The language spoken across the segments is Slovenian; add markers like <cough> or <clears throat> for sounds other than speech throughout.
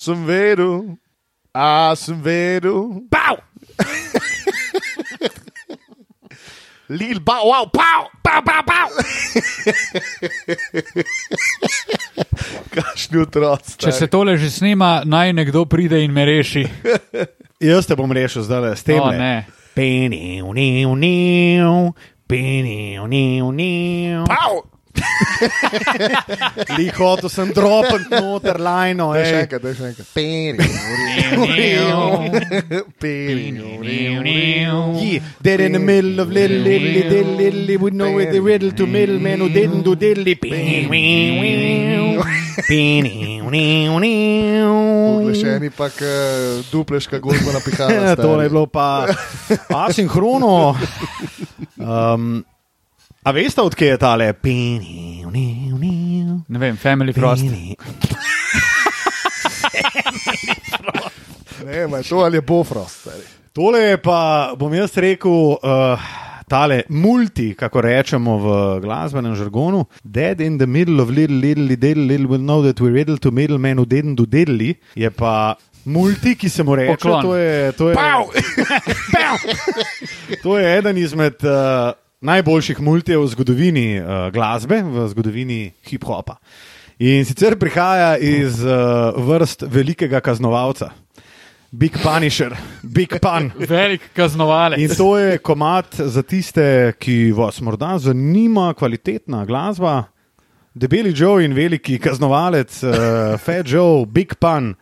sem vedel, a sem vedel. Pow! Lil ba, wow, pow, Pow, pow, pow! kakšni otroci. Če se tole že snima, naj nekdo pride in me reši. Jaz te bom rešil zdaj s tem. O, ne. Peni, uni, uni, peni, uni, uni. Pow! <laughs> Liho, to sem dropen, noter, lajno. Še enkrat, še enkrat. Peni, Yeah, dead in the middle of little, little, little, we know it, the riddle to middleman who didn't do diddly. Uglešeni pa k dupleška gozba napihala. Tole je bilo pa <laughs> asinhrono. Um, a veste, odkje je tale? Ne vem, Family Frost. Ne, ma, to ali je Bofrost. Tole je pa, bom jaz rekel, uh, tale multi, kako rečemo v glasbenem žargonu. Dead in the middle of little, little, little, little, will know that we're riddle to middleman who didn't do diddly. Je pa multi, ki se mu reče, to je, to je, <laughs> to je eden izmed uh, najboljših multijev v zgodovini uh, glasbe, v zgodovini hip-hopa. In sicer prihaja iz uh, vrst velikega kaznovalca. Big Punisher, Big Pun. <laughs> Velik kaznovalec. In to je komat za tiste, ki vas morda zanima kvalitetna glasba. Debeli Joe in veliki kaznovalec, uh, Fat Joe, Big Pun,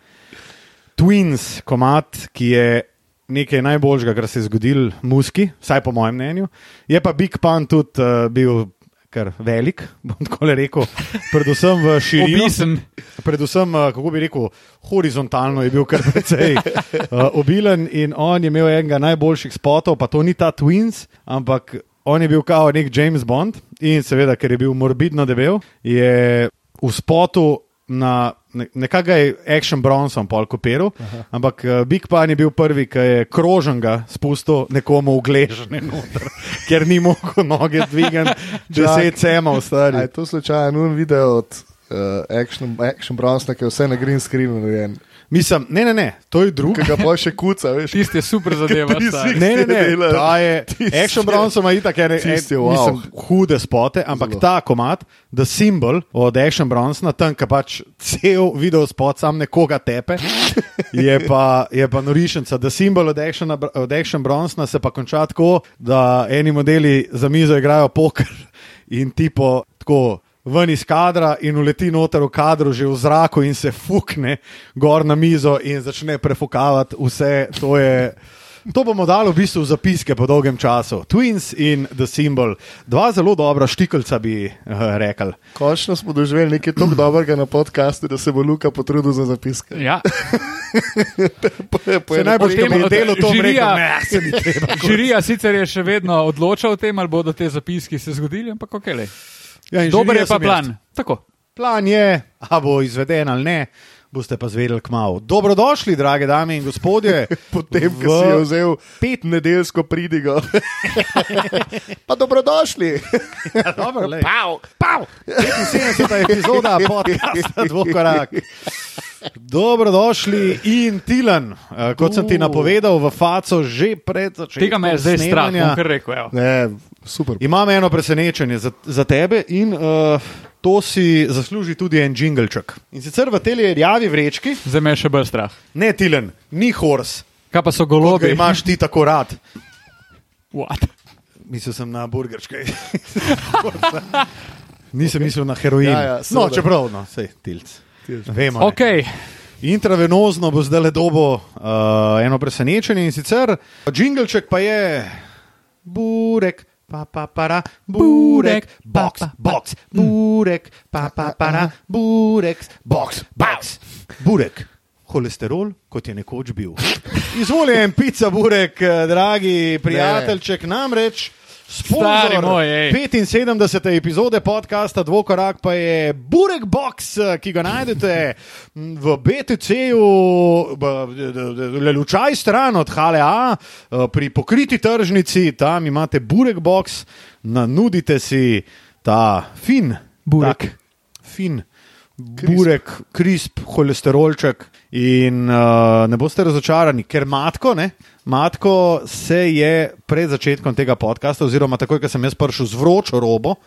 Twins, komat, ki je nekaj najboljšega, kar se je zgodil muski, vsaj po mojem mnenju. Je pa Big Pun tudi uh, bil kar velik, bom <laughs> tako rekel, predvsem v širino. Obisen. Predvsem, eh, kako bi rekel, horizontalno je bil kar precej uh, obilen in on je imel enega najboljših spotov, pa to ni ta Twins, ampak on je bil kao nek James Bond in seveda, ker je bil morbidno debel, je v spotu na ne- nekakšen je Action Bronson pol kopiral, ampak uh, Big Pan je bil prvi, ki je kroženga spustil nekomu v gležne noter, <laughs> ker ni mogel noge dvigati, <laughs> deset cemov A stari. je to slučajno un video od uh, Action, action Brownsna, ki je vse na green screenu narejen. Mislim, ne, ne, ne, to je drugo. Ki ga pa še kuca, veš. Tisti je super si- Ne, ne, ne, ta je. Tisti Action Bronson ima itak ene, en, wow. mislim, hude spote, ampak Zelo. ta komat, The Symbol od Action Bronsona, tam, ki pač cel video spot sam nekoga tepe, <laughs> je pa, je pa norišenca. The Symbol od Action, od Action Bronsona se pa konča tako, da eni modeli za mizo igrajo poker in tipo tako. Ven iz kadra in uleti noter v kadru, že v zraku, in se fukne gor na mizo in začne prefukavati vse. To, je, to bomo dali v bistvu v zapiske po dolgem času. Twins in The Symbol, dva zelo dobra štikalca, bi uh, rekel. Končno smo doživeli nekaj tako <clears throat> dobrega na podkastu, da se bo Luka potrudil za zapiske. Ja. <laughs> Najbolj temu delu to žirija- rekel, ne. <laughs> Žirija sicer je še vedno odločal o tem, ali bodo te zapiski se zgodili, ampak ok. lej. Ja, Dober je pa plan. Tako. Plan je, a bo izveden ali ne, boste pa zvedeli kmalo. Dobrodošli, drage dame in gospodje. <laughs> Potem, ko v- si je vzel pet nedeljsko pridigo. <laughs> pa dobrodošli. Dobro, lej. Pav, pav. 75. epizoda podcasta Dvokorak. Dobrodošli in Tilan, Eh, kot sem ti napovedal, v Faco že pred začetkom. Tega me je zdaj strah, kar rekel. Ne, super. Imam eno presenečenje za, za tebe in uh, to si zasluži tudi en jingleček. In sicer v tej rjavi vrečki, Zdaj me je še bolj strah. ne Tilan, ni hors, Kaj pa so golobi? imaš ti tako rad. What? Mislil sem na burgerčke. <laughs> Nisem mislil na heroin. Ja, ja, no, čeprav, no, sej, tilc. Vemo. Okay. Intravenozno bo zdaj le dobo uh, eno presenečenje in sicer jingleček pa je burek. Pa, pa, para, burek, box, box, burek, pa, pa, para, burek, box, box, burek. Holesterol, kot je nekoč bil. Izvoljen, pica, burek, eh, dragi prijateljček, namreč. Sponzor moj, ej. 75. epizode podcasta Dvokorak pa je Burek Box, ki ga najdete m, v BTC-ju, le lučaj stran od HLA, eh, pri pokriti tržnici, tam imate Burek Box, nanudite si ta fin Burek. tak, fin burek, krisp, holesterolček. In uh, ne boste razočarani, ker matko, ne, matko se je pred začetkom tega podcasta, oziroma takoj, ko sem jaz prišel z vročo robo,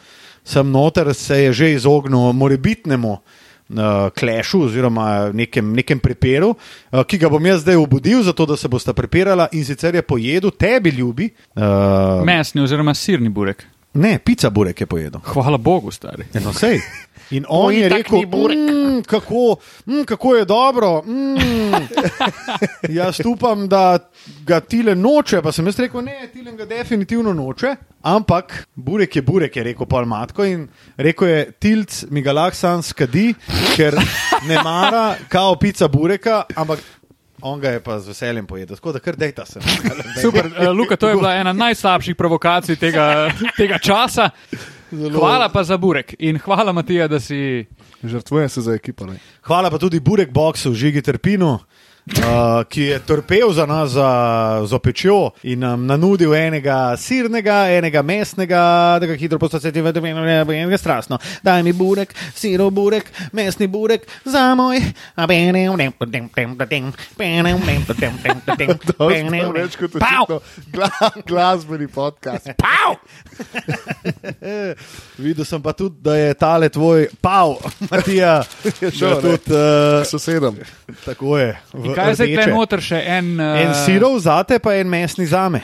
sem noter se je že izognil morebitnemu uh, klešu oziroma nekem, nekem preperu, uh, ki ga bom jaz zdaj obudil, zato da se boste prepirala in sicer je pojedel, tebi ljubi. Uh, Mesni oziroma sirni burek. ne, pica burek je pojedel. Hvala Bogu, stari. No, sej. In on je rekel, mmm, kako, mm, kako je dobro. Mm. <laughs> Jaz upam, da ga tile noče. Pa sem jaz rekel, ne, tile ga definitivno noče. Ampak burek je burek, je rekel Paul Matko. In rekel je, tilc mi ga lahko sam skadi, ker ne mara kao pica bureka, ampak on ga je pa z veseljem pojedel. Tako da kar dejta se. Super, uh, Luka, to je bila ena najslabših provokacij tega, tega časa. Hvala pa za burek in hvala, Matija, da si. Žrtvujem se za ekipo. Ne? Hvala pa tudi Burek Boxu, Žigi Trpinu, uh, ki je trpel za nas za, za pečjo in nam nanudil enega sirnega, enega mesnega, da ga hitro postaseti v domenu, enega strastno. Daj mi burek, siro burek, mesni burek, za moj. Več kot Pau! očitno gla, glasbeni podcast. <laughs> Pav! <laughs> Videl sem pa tudi, da je tale tvoj pav, <laughs> Matija, Je da tudi uh, Sosedom. tako je. In kaj rdeče. tukaj noter še en. Uh, En sirov zate, pa en mesni zame.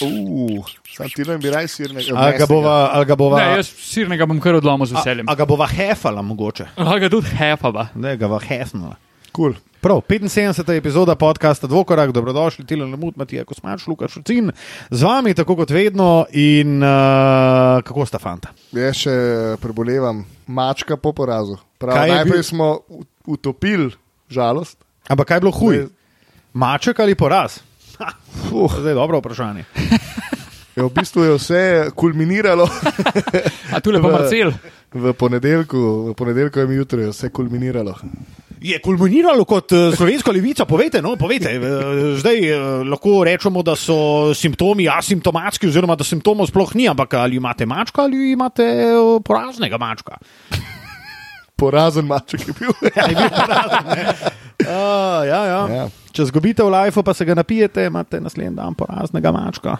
Uh, sam ti ne bi raj sirnega. Ali ga bova, ali ga bova, Ne, jaz sirnega bom kar odlomil z veseljem. a ga bova hefala mogoče. Ali ga tudi hefava. Ne, ga bova hefnala. Cool. Prav, 75. epizoda podcasta Dvokorak, dobrodošli, Tilan Lemut, Matija Kosmač, Lukaš Šucin, z vami, tako kot vedno, in uh, kako sta fanta? Jaz še prebolevam mačka po porazu. Prav, najprej bil- smo utopili žalost. Ampak kaj je bilo huj? Maček ali poraz? Uh, Zdaj je dobro vprašanje. <laughs> je v bistvu je vse kulminiralo A tu lepo V- Marcel. v ponedeljku, v ponedeljkovem jutru je vse kulminiralo. Je kulminiralo kot uh, slovenska levica? Povejte, no, povejte. Uh, zdaj uh, lahko rečemo, da so simptomi asimptomatski, oziroma da simptomov sploh ni, ampak ali imate mačka ali imate poraznega mačka. <laughs> Porazen maček je bil. <laughs> Uh, ja, ja. Ja. Če zgubite v lifeu, pa se ga napijete, imate naslednji dan poraznega mačka.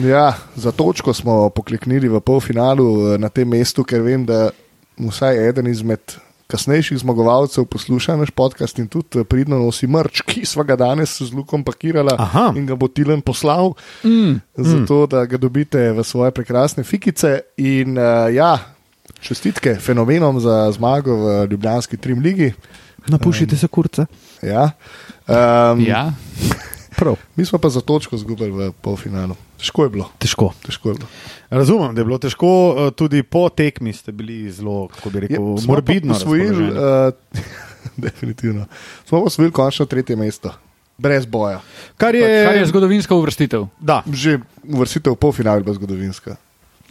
Ja, za točko smo pokleknili v polfinalu eh, na tem mestu, ker vem, da vsaj eden izmed kasnejših zmagovalcev posluša naš podcast in tudi eh, pridno nosi mrč, ki smo ga danes z Lukom pakirali in ga bo Tilen poslal, Mm. zato da ga dobite v svoje prekrasne fikice. In uh, ja, čestitke fenomenom za zmago v Ljubljanski Trim Ligi. Napušite se kurce. Ja. Um, Ja. <laughs> Prav. Mi smo pa za točko zgubili v polfinalu. Težko je bilo. Težko. Težko je bilo. Razumem, da je bilo težko, uh, tudi po tekmi ste bili zelo, kako bi rekel, Ja, smo pa morbidno. Osvojili, uh, <laughs> definitivno. Smo pa osvojili končno tretje mesto, brez boja. Kar je, Kar je zgodovinska uvrstitev. Da, Že uvrstitev v polfinale je bila zgodovinska.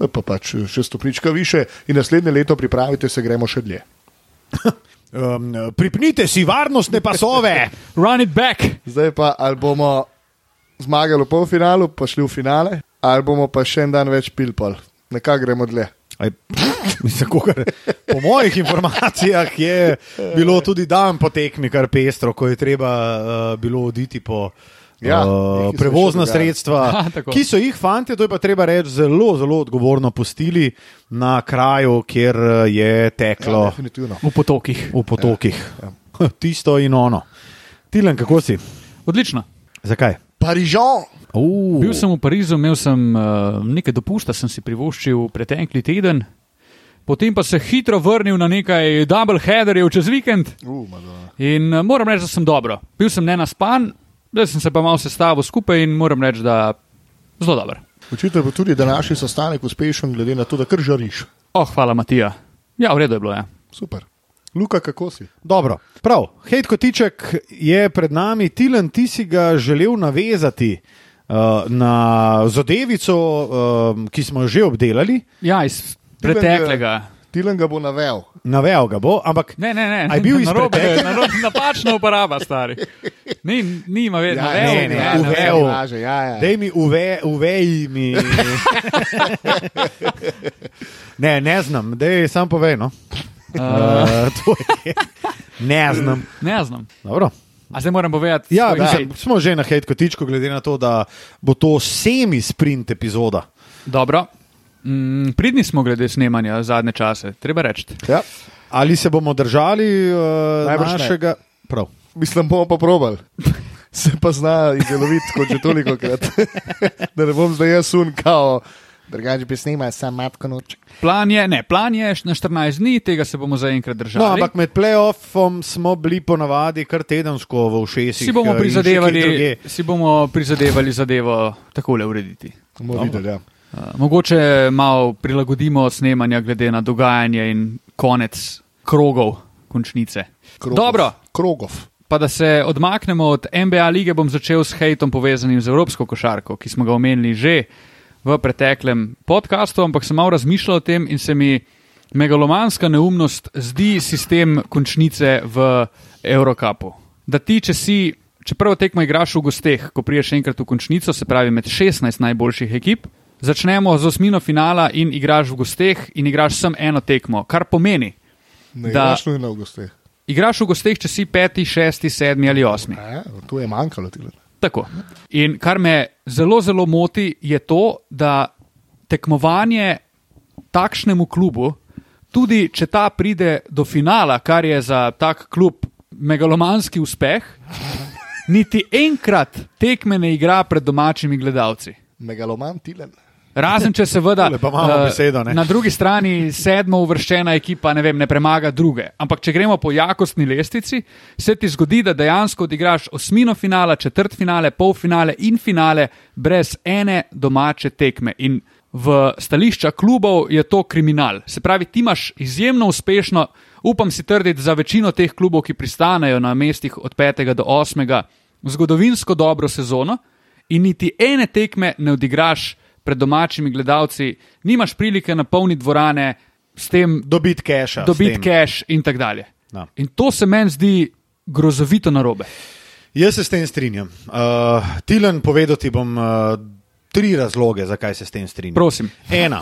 Je Pa pač še stopnička više in naslednje leto pripravite se, gremo še dlje. <laughs> um, pripnite si varnostne pasove. <laughs> Run it back. Zdaj pa ali bomo zmagali v polfinalu, pa šli v finale, ali bomo pa še en dan več pilpal. Nekako gremo dlje. Aj, mislim, kakor, po mojih informacijah je bilo tudi dan po tekmi kar pestro, ko je treba uh, bilo oditi po. Ja, uh, prevozna dogajalo. sredstva, <laughs> tako. ki so jih fanti, to je pa treba reči, zelo, zelo odgovorno pustili na kraju, kjer uh, je Ja, teklo definitivno. V potokih. v potokih. Ja. <laughs> Tisto in ono. Tilen, kako si? Odlično. Zakaj? Parižon! Uh, Bil sem v Parizu, imel sem uh, nekaj dopusta, sem si privoščil pretekli teden. Potem pa se hitro vrnil na nekaj double headerjev čez vikend Uh, in uh, moram reči, da sem dobro. Bil sem ne naspan, zdaj sem se pa malo sestavil skupaj in moram reči, da zelo dobro. Očitno je bil tudi današnji sestanek uspešen, glede na to, da kar žariš. Oh, hvala, Matija. Ja, v redu je bilo. Ja. Super. Luka, kako si? Dobro, prav. Hejt Kotiček je pred nami, Tilen, ti si ga želel navezati uh, na zadevico, uh, ki smo jo že obdelali. ja, iz preteklega. Tilen ga bo navel. Navejo ga bo, ampak Ne, ne, ne. Je bil iz narobe, narobe, napačna uparaba, stari. Ni, ni ima vedno. Ja, ne, ne, uvel. Ja, ja. dej mi uve, uvej mi. ne, ne znam, dej sam povej. No. <laughs> Uh, je, ne znam. Ne znam. Dobro. A zdaj moram povedati, Ja, svoj mislim, smo že na hejt kotičku, glede na to, da bo to semi-sprint epizoda. Dobro. Mm, pridni smo glede snemanja zadnje čase, treba reči. Ja. Ali se bomo držali uh, Najbrž ne. našega? Prav. Mislim, bomo pa probali. <laughs> Se pa zna izdeloviti kot že toliko krat. <laughs> da ne bom zdaj jaz sun kao. Drugače bi snimal, sam matko noč. Plan je, ne, plan je na 14 dni, tega se bomo zaenkrat držali. No, ampak med playoffom smo bili ponavadi kar tedensko v ušesih. si bomo, eh, prizadevali, si bomo prizadevali zadevo takole urediti. Bomo videli, ja. Uh, mogoče malo prilagodimo snemanja glede na dogajanje in konec krogov, končnice. Krogov. Dobro, Krogov. pa da se odmaknemo od NBA lige, bom začel s hejtom povezanim z Evropsko košarko, ki smo ga omenili že v preteklem podkastu, ampak sem malo razmišljal o tem in se mi megalomanska neumnost zdi sistem končnice v Eurokapu. Da ti, če si, če prvo tekmo igraš v gosteh, ko priješ enkrat v končnico, se pravi med 16 najboljših ekip, začnemo z osmino finala in igraš v gosteh in igraš sem eno tekmo, kar pomeni, Ne Da- imaš nujno v gosteh. igraš v gosteh, če si peti, šesti, sedmi ali osmi. Ja, tu je manjkalo. Tile. Tako. In kar me zelo, zelo moti, je to, da tekmovanje takšnemu klubu, tudi če ta pride do finala, kar je za tak klub megalomanski uspeh, niti enkrat tekme ne igra pred domačimi gledalci. Megaloman Tilen. Razen če seveda eh, besedo, ne. na drugi strani sedmo uvrščena ekipa ne, vem, ne premaga druge. Ampak če gremo po jakostni lestvici, se ti zgodi, da dejansko odigraš osmino finala, četrt finale, polfinale in finale brez ene domače tekme. In v stališča klubov je to kriminal. Se pravi, ti imaš izjemno uspešno, upam si trditi, za večino teh klubov, ki pristanejo na mestih od 5. do 8. zgodovinsko dobro sezono in niti ene tekme ne odigraš pred domačimi gledalci, nimaš prilike napolniti dvorane, s tem Dobiti tem. cash in tako dalje. Ja. In to se meni zdi grozovito narobe. Jaz se s tem strinjam. Uh, Tilen, povedal ti bom uh, tri razloge, zakaj se s tem strinjam. Prosim. Ena.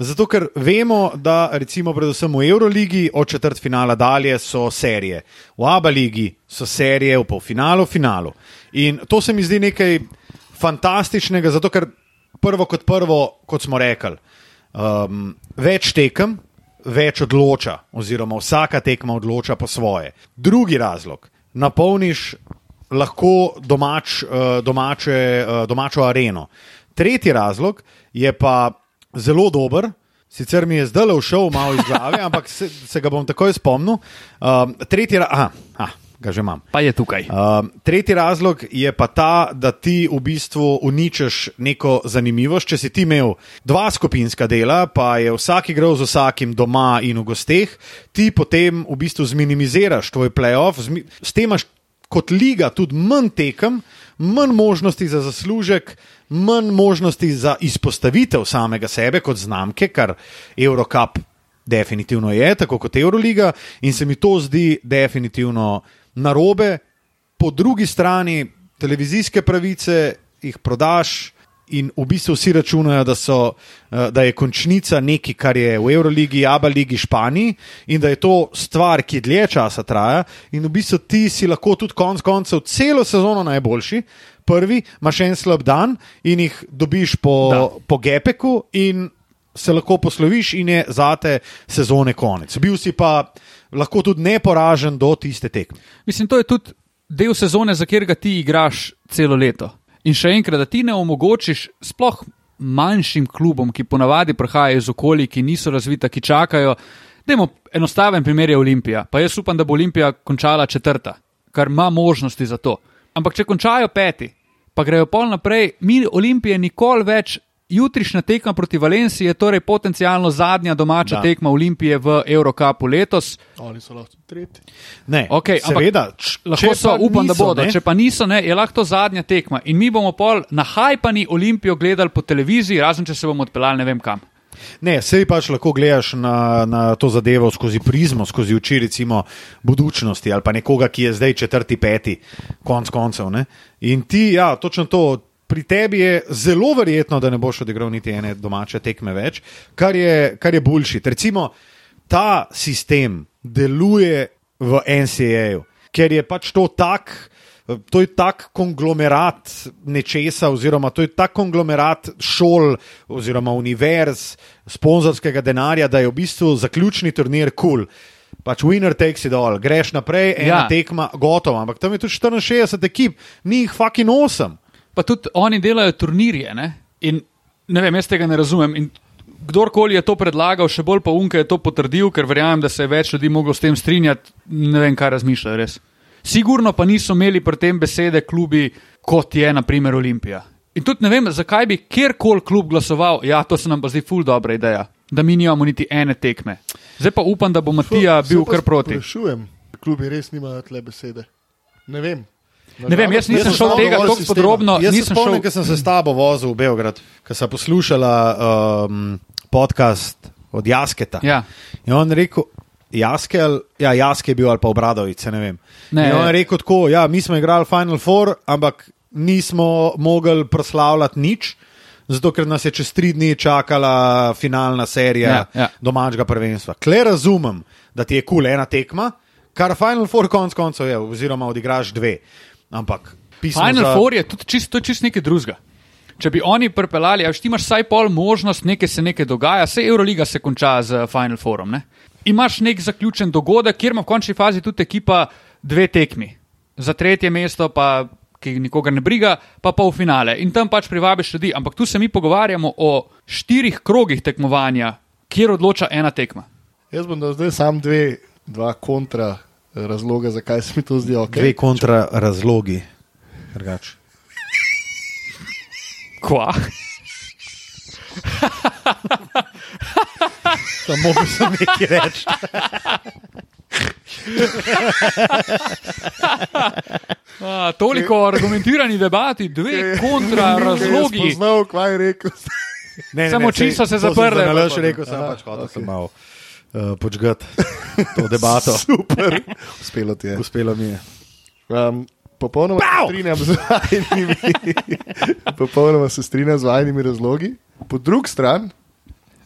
Zato, ker vemo, da recimo predvsem v Euroligi od četrt finala dalje so serije. V Abu ligi so serije v polfinalu, finalu. In to se mi zdi nekaj fantastičnega, zato ker prvo kot prvo, kot smo rekli, um, več tekem, več odloča, oziroma vsaka tekma odloča po svoje. Drugi razlog, napolniš lahko domač, eh, domače, eh, domačo areno. Tretji razlog je pa zelo dober. Sicer mi je zdaj le všel malo iz glave, ampak se, se ga bom takoj spomnil. Um, tretji, ra aha, ah, ga že imam. Pa je tukaj. Um, tretji razlog je pa ta, da ti v bistvu uničiš neko zanimivost. Če si ti imel dva skupinska dela, pa je vsak igral z vsakim doma in v gosteh, ti potem v bistvu zminimiziraš tvoj playoff, s tem imaš kot liga tudi manj tekem, manj možnosti za zaslužek, manj možnosti za izpostavitev samega sebe kot znamke, kar Eurocup definitivno je, tako kot Euroliga, in se mi to zdi definitivno narobe. Po drugi strani, televizijske pravice jih prodaš. In v bistvu vsi računajo, da, so, eh, da je končnica nekaj, kar je v Euroligi, Abu Leigi, Španiji in da je to stvar, ki dlje časa traja. In v bistvu ti si lahko tudi konec koncev celo sezono najboljši, prvi, imaš en slab dan in jih dobiš po, Da. po gepeku in se lahko posloviš, in je zate sezone konec. Bil si pa lahko tudi neporažen do tiste tekme. Mislim, to je tudi del sezone, za katerega ti igraš celo leto. In še enkrat, da ti ne omogočiš sploh manjšim klubom, ki ponavadi prihajajo iz okolij, ki niso razvita, ki čakajo. Dajmo enostaven primer je Olimpija. Pa jaz upam, da bo Olimpija končala četrta, kar ima možnosti za to. Ampak če končajo peti, pa grejo pol naprej, mi Olimpije nikoli več. Jutrišnja tekma proti Valenciji je torej potencialno zadnja domača Da. tekma Olimpije v Eurocupu letos. Oni so lahko tretji. Ne, Okej, ampak seveda, č- Lahko so, pa upam, niso, da bodo. ne, Če pa niso, ne, je lahko to zadnja tekma. In mi bomo pol na hajpani Olimpijo gledali po televiziji, razen če se bomo odpeljali ne vem kam. Ne, sej pač lahko gledaš na, na to zadevo skozi prizmo, skozi oči recimo budučnosti ali pa nekoga, ki je zdaj četrti, peti, konc koncev. Ne? In ti, ja, točno to. Pri tebi je zelo verjetno, da ne boš odigral niti ene domače tekme več, kar je, kar je boljši. Recimo, ta sistem deluje v NCAA-ju, ker je pač to tak. To je tak konglomerat nečesa, oziroma to je tak konglomerat šol, oziroma univerz, sponzorskega denarja, da je v bistvu zaključni turnir kul. Cool. Pač winner takes it all, greš naprej, ena ja. tekma, gotovo. Ampak tam je tudi 64 ekip, ni jih fucking 8. Pa tudi oni delajo turnirje. Ne? In ne vem, jaz tega ne razumem. In kdorkoli je to predlagal, še bolj pa Unke je to potrdil, ker verjamem, da se je več ljudi moglo s tem strinjati. Ne vem, kaj razmišljajo res. Sigurno pa niso imeli pri tem besede klubi, kot je naprimer Olimpija. In tudi ne vem, zakaj bi kjerkoli klub glasoval, ja, to se nam pa zdi ful dobra ideja, da mi nimamo niti ene tekme. Zdaj pa upam, da bo Matija bil kar proti. Sprašujem, klubi res nimajo tle besede. Ne vem. Ne vem, jaz nisem šel tega tako podrobno. Jaz nisem se spomnim, šel. ker sem se s tabo vozil v Beograd, ker sem poslušala um, podcast od Jasketa. Ja. In on rekel, Jaskel, ja, Jaske je bil ali pa obradovice, ne vem. Ne. In on je rekel tako, ja, mi smo igrali Final Four, ampak nismo mogli proslavljati nič. Zato, ker nas je čez tri dni čakala finalna serija Ja, ja. domačega prvenstva. Kle razumem, da ti je kul cool ena tekma, kar Final Four konc koncev je, oziroma odigraš dve. Ampak pismo Final za... Four je tudi čisto čist nekaj drugega. Če bi oni pripeljali, a ti imaš vsaj pol možnost, nekaj se nekaj dogaja, vse Euroliga se konča z Final Fourom. Ne? Imaš nek zaključen dogodek, kjer ima v končni fazi tudi ekipa dve tekmi. Za tretje mesto pa, ki nikogar ne briga, pa pol finale. In tam pač privabiš ljudi. Ampak tu se mi pogovarjamo o štirih krogih tekmovanja, kjer odloča ena tekma. Jaz bom zdaj sam dve, dva kontra razloga, zakaj se mi to zdi ok. Dve kontra razlogi. Drugač. Kva? Samo sem nekaj reči. A, toliko o argumentirani debati, dve kontra razlogi. Znal, kaj je rekel. Ne, ne, Samo ne, oči sej- so se to sem zaprle. za nalašč rekel, sem Aha, pač hotel ok. sem malo uh, počgati to debato. <laughs> Super. Uspelo ti je. Uspelo mi je. Um, <laughs> popolnoma se strinjam z vajnimi, popolnoma se strinjam z vajnimi razlogi. Po drugi strani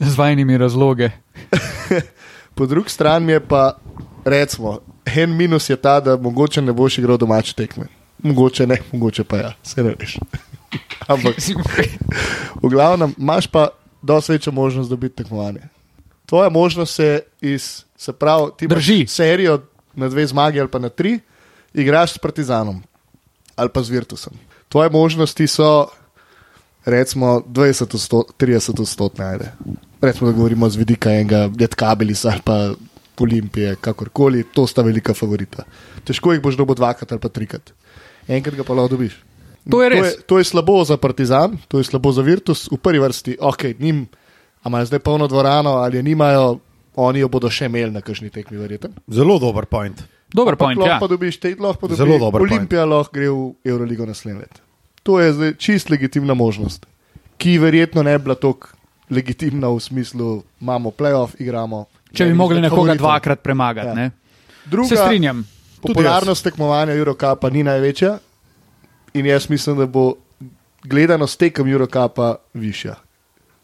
Z vajnimi razloge. <laughs> Po drugi strani je pa, recimo, en minus je ta, da mogoče ne boš igral domače tekme. Mogoče ne, mogoče pa ja, se ne veš. Ampak v glavnem imaš pa dosti večjo možnost dobiti tekmovanje. Tvoja možnost se iz, se pravi, ti Drži. serijo na dve zmagi ali pa na tri, igraš s Partizanom ali pa z Virtusom. Tvoje možnosti so, recimo, 20 odsto, 30 odstotne, ajde. Recimo, da govorimo z vidika enega Jetkabilisa ali pa Olimpije, kakorkoli, to sta velika favorita. Težko jih boš dobil dvakrat ali pa trikrat. Enkrat ga pa lahko dobiš. To je To res. je, to je slabo za Partizan, to je slabo za Virtus, v prvi vrsti, ok, njim, imajo zdaj polno dvorano ali je nimajo, oni jo bodo še imeli na kažni tekmi, verjetno. Zelo dober point. Dober point, lahko ja. pa dobiš te, lahko pa dobiš. Zelo dober point. Olimpija lahko gre v Euroligo naslednje leto. To je zdaj čist legitimna možnost, ki verjetno ne bi bila tako legitimna v smislu, imamo playoff, igramo. Če bi eni mogli nekoga favoritov. dvakrat premagati. Ja. ne. Druga, Se strinjam. Popularnost tekmovanja Eurocupa ni največja in jaz mislim, da bo gledanost tekem Eurocupa višja.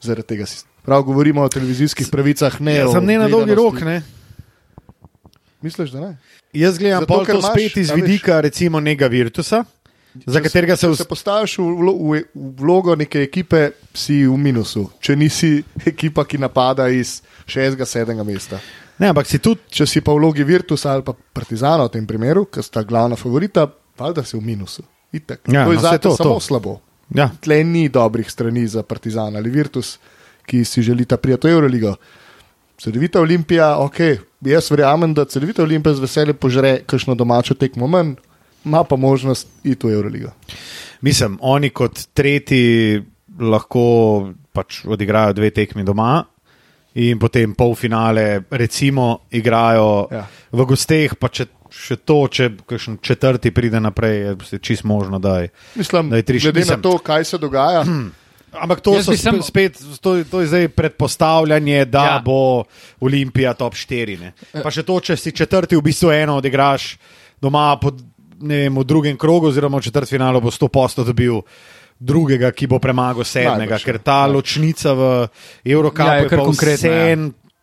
Zaradi tega si. Prav govorimo o televizijskih pravicah, ne Ja, o sem ne na dolgi rok, ne? Misliš, da ne? Jaz gledam Zato, to imaš, spet iz vidika, recimo, nekega Virtusa, za katerega se Če vs... se postaviš v, vlo, v, v vlogo neke ekipe, si v minusu. Če nisi <laughs> ekipa, ki napada iz 6. 7. mesta. Ne, ampak si tudi. Če si pa v vlogi Virtusa ali pa Partizana v tem primeru, ki sta glavna favorita, valjda si v minusu. Itak. Ja, to je no, za to samo to. slabo. Ja, Tle ni dobrih strani za Partizan ali Virtus, ki si želita prijeti v Euroligo. Cedevita Olimpija, ok, jaz verjamem, da Cedevita Olimpija z veseljem požre kakšno domačo tekmo manj, ima pa možnost iti v Euroligo. mislim, oni kot tretji lahko pač odigrajo dve tekmi doma. In potem polfinale, recimo, igrajo Ja. v gosteh, pa če še to, če kakšen četrti pride naprej, je čist možno, da je. Mislim, Da je tri- glede mislim- na to, kaj se dogaja, <clears throat> <clears throat> Ampak to, bi sem- spet, spet to, to je zdaj predpostavljanje, da Ja. ja. bo Olimpija top 4. Ne. Pa še to, če si četrti, v bistvu eno odigraš doma pod, ne vem, v drugem krogu, oziroma v četrtfinalu bo 100% dobil drugega, ki bo premagal sedmega, ker ja. ta Ja. ločnica v Evropi Ja, je je kar pa konkretna, ja. vseen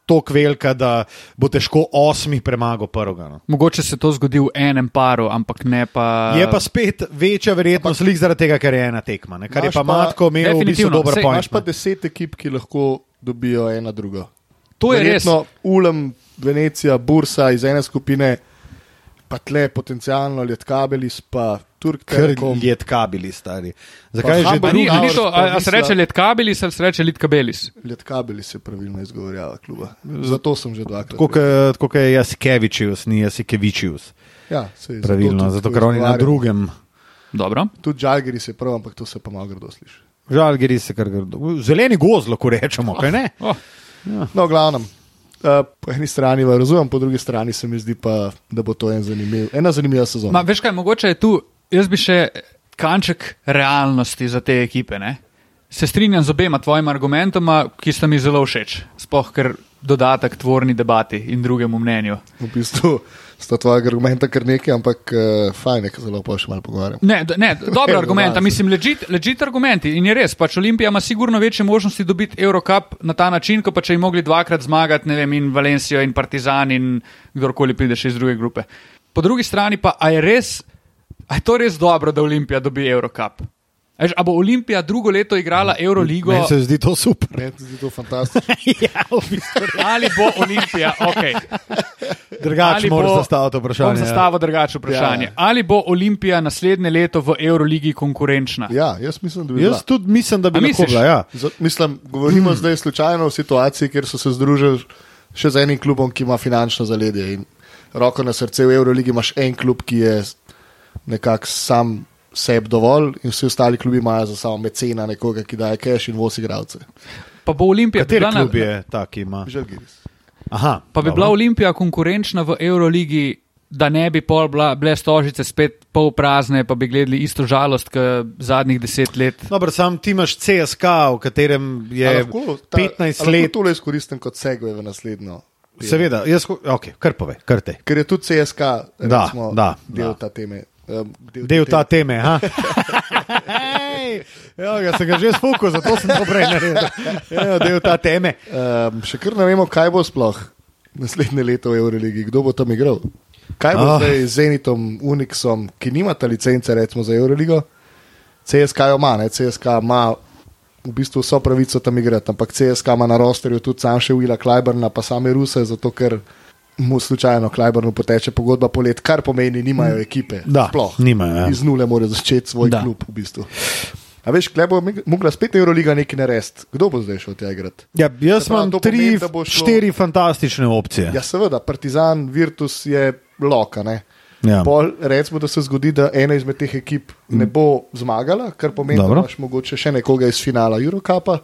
tako velika, da bo težko osmih premagal prvega. No. Mogoče se to zgodi v enem paru, ampak ne pa. Je pa spet večja verjetnost, lik zaradi tega, ker je ena tekma. Ne? Kar je Imaš pa pa- Matko imel v bistvu dober point. Imaš pa deset ekip, ki lahko dobijo ena drugo. To je res. Verjetno Ulem, Venecija, Bursa iz ene skupine, pa tle potencialno Lietkabelis, pa Turk Telekom. je tkabili stari. Zakaj je že ni, drugi? a ni Towers to, pa a, a se reče Letkabilis ali se reče Litkabelis? Lietkabelis je pravilno izgovorjava kluba. Zato sem že dvakrat. Tako je Jasikevičius, ni Jasikevičius. Ja, sej, Pravilno, tudi zato ker oni na izgovarjamo. drugem. Dobro. Tudi Žalgiri je prav, ampak to se pa malo grdo sliši. Žal, gre se kar grdo. Zeleni goz, lahko rečemo, kaj ne? Oh, No, v glavnem. Uh, po eni strani pa razumem, po drugi strani se mi zdi, pa, da bo to en zanimiv, ena zanimiva sezona. Ma, veš kaj, mogoče je tu, jaz bi še kanček realnosti za te ekipe. Ne? Se strinjam z obema tvojima argumentoma, ki sta mi zelo všeč. Sploh ker dodatek tvorni debati in drugemu mnenju. V bistvu sta tvoja argumenta kar nekaj, ampak uh, fajn je, ko se lahko še malo pogovarjam. Ne, ne <laughs> dobro argumenta, mislim, legit, legit argumenti. In je res, pač Olimpija ima sigurno večje možnosti dobiti Eurocup na ta način, kot pa če bi mogli dvakrat zmagati, ne vem, in Valencijo in Partizan in kdorkoli pride še iz druge grupe. Po drugi strani pa, a je res, a je to res dobro, da Olimpija dobi Eurocup? A veš, A bo Olimpija drugo leto igrala Euroligo? Meni se zdi to super. Meni se zdi to fantastično. <laughs> ja, v bistvu. Ali bo Olimpija, ok. Drugače moraš zastaviti vprašanje. ja. zastavil drugače vprašanje. Ja. Ali bo Olimpija naslednje leto v Euroligi konkurenčna? Ja, jaz mislim, da bi Jaz bila. tudi mislim, da bi lahko bila. Ja. Za, mislim, govorimo hmm. zdaj slučajno o situaciji, kjer so se združili še z enim klubom, ki ima finančno zaledje. In roko na srce v Euroligi imaš en klub, ki je nekako sam sebi dovolj, in vsi ostali klubi imajo za samo mecena nekoga, ki daje cash in vozi igralce. Pa bo Olimpija Kateri bila klub je ta, ki ima? Žalgiris. Aha, Pa bi dobro. bila Olimpija konkurenčna v Euroligi, da ne bi pol bila, bile stožice spet pol prazne, pa bi gledali isto žalost, kot zadnjih deset let. Dobro, sam ti imaš CSK, v katerem A je lahko ta- 15 a lahko let. tole izkoristim kot segue v naslednjo. Seveda, jaz, ok, kar pove, kar te. Ker je tudi CSK Da, recimo, da, del da. ta teme. Um, Del ta teme. ha? Ej, Evo ga, sem ga že spukal, zato sem to prej naredil. Evo, Del ta teme. Um, še kar ne vemo, kaj bo sploh naslednje leto v Euroligi, kdo bo tam igral. Kaj bo oh. zdaj z Zenitom, Unixom, ki nimata licence recimo, za Euroligo? CSK jo ima, ne? CSK ima v bistvu vso pravico tam igrati, ampak CSK ima na rosterju tudi sam še Willa Kleiberna, pa same Ruse, zato ker mu slučajno Kleibernu poteče pogodba po let, kar pomeni, nimajo ekipe. Da, sploh. nimajo, ja. Iz nule mora začeti svoj Da. klub v bistvu. A veš, kle bo mogla spet Euroliga nekaj narediti. Kdo bo zdaj šel tja igrati? Ja, jaz imam tri, pomeni, šlo- štiri fantastične opcije. Ja, seveda, Partizan, Virtus je loka. Ne? Ja. Pol, recimo, da se zgodi, da ena izmed teh ekip ne bo zmagala, kar pomeni, Dobro. da imaš mogoče še nekoga iz finala Eurocapa,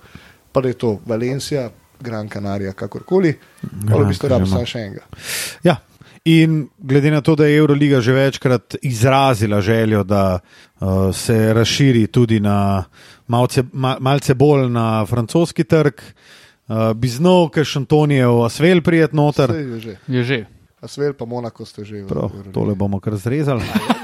pa da je to Valencija, Gran Canaria, kakorkoli. Ali v bistvu Canaria. samo še enega. Ja. In glede na to, da je Euroliga že večkrat izrazila željo, da uh, se razširi tudi na malce, ma, malce bolj na francoski trg, uh, bi znal, ker Šantonijev Asvel prijet noter. Saj je že. Je že. Asvel pa Monako ste že. Prav, tole bomo kar zrezali. Ja,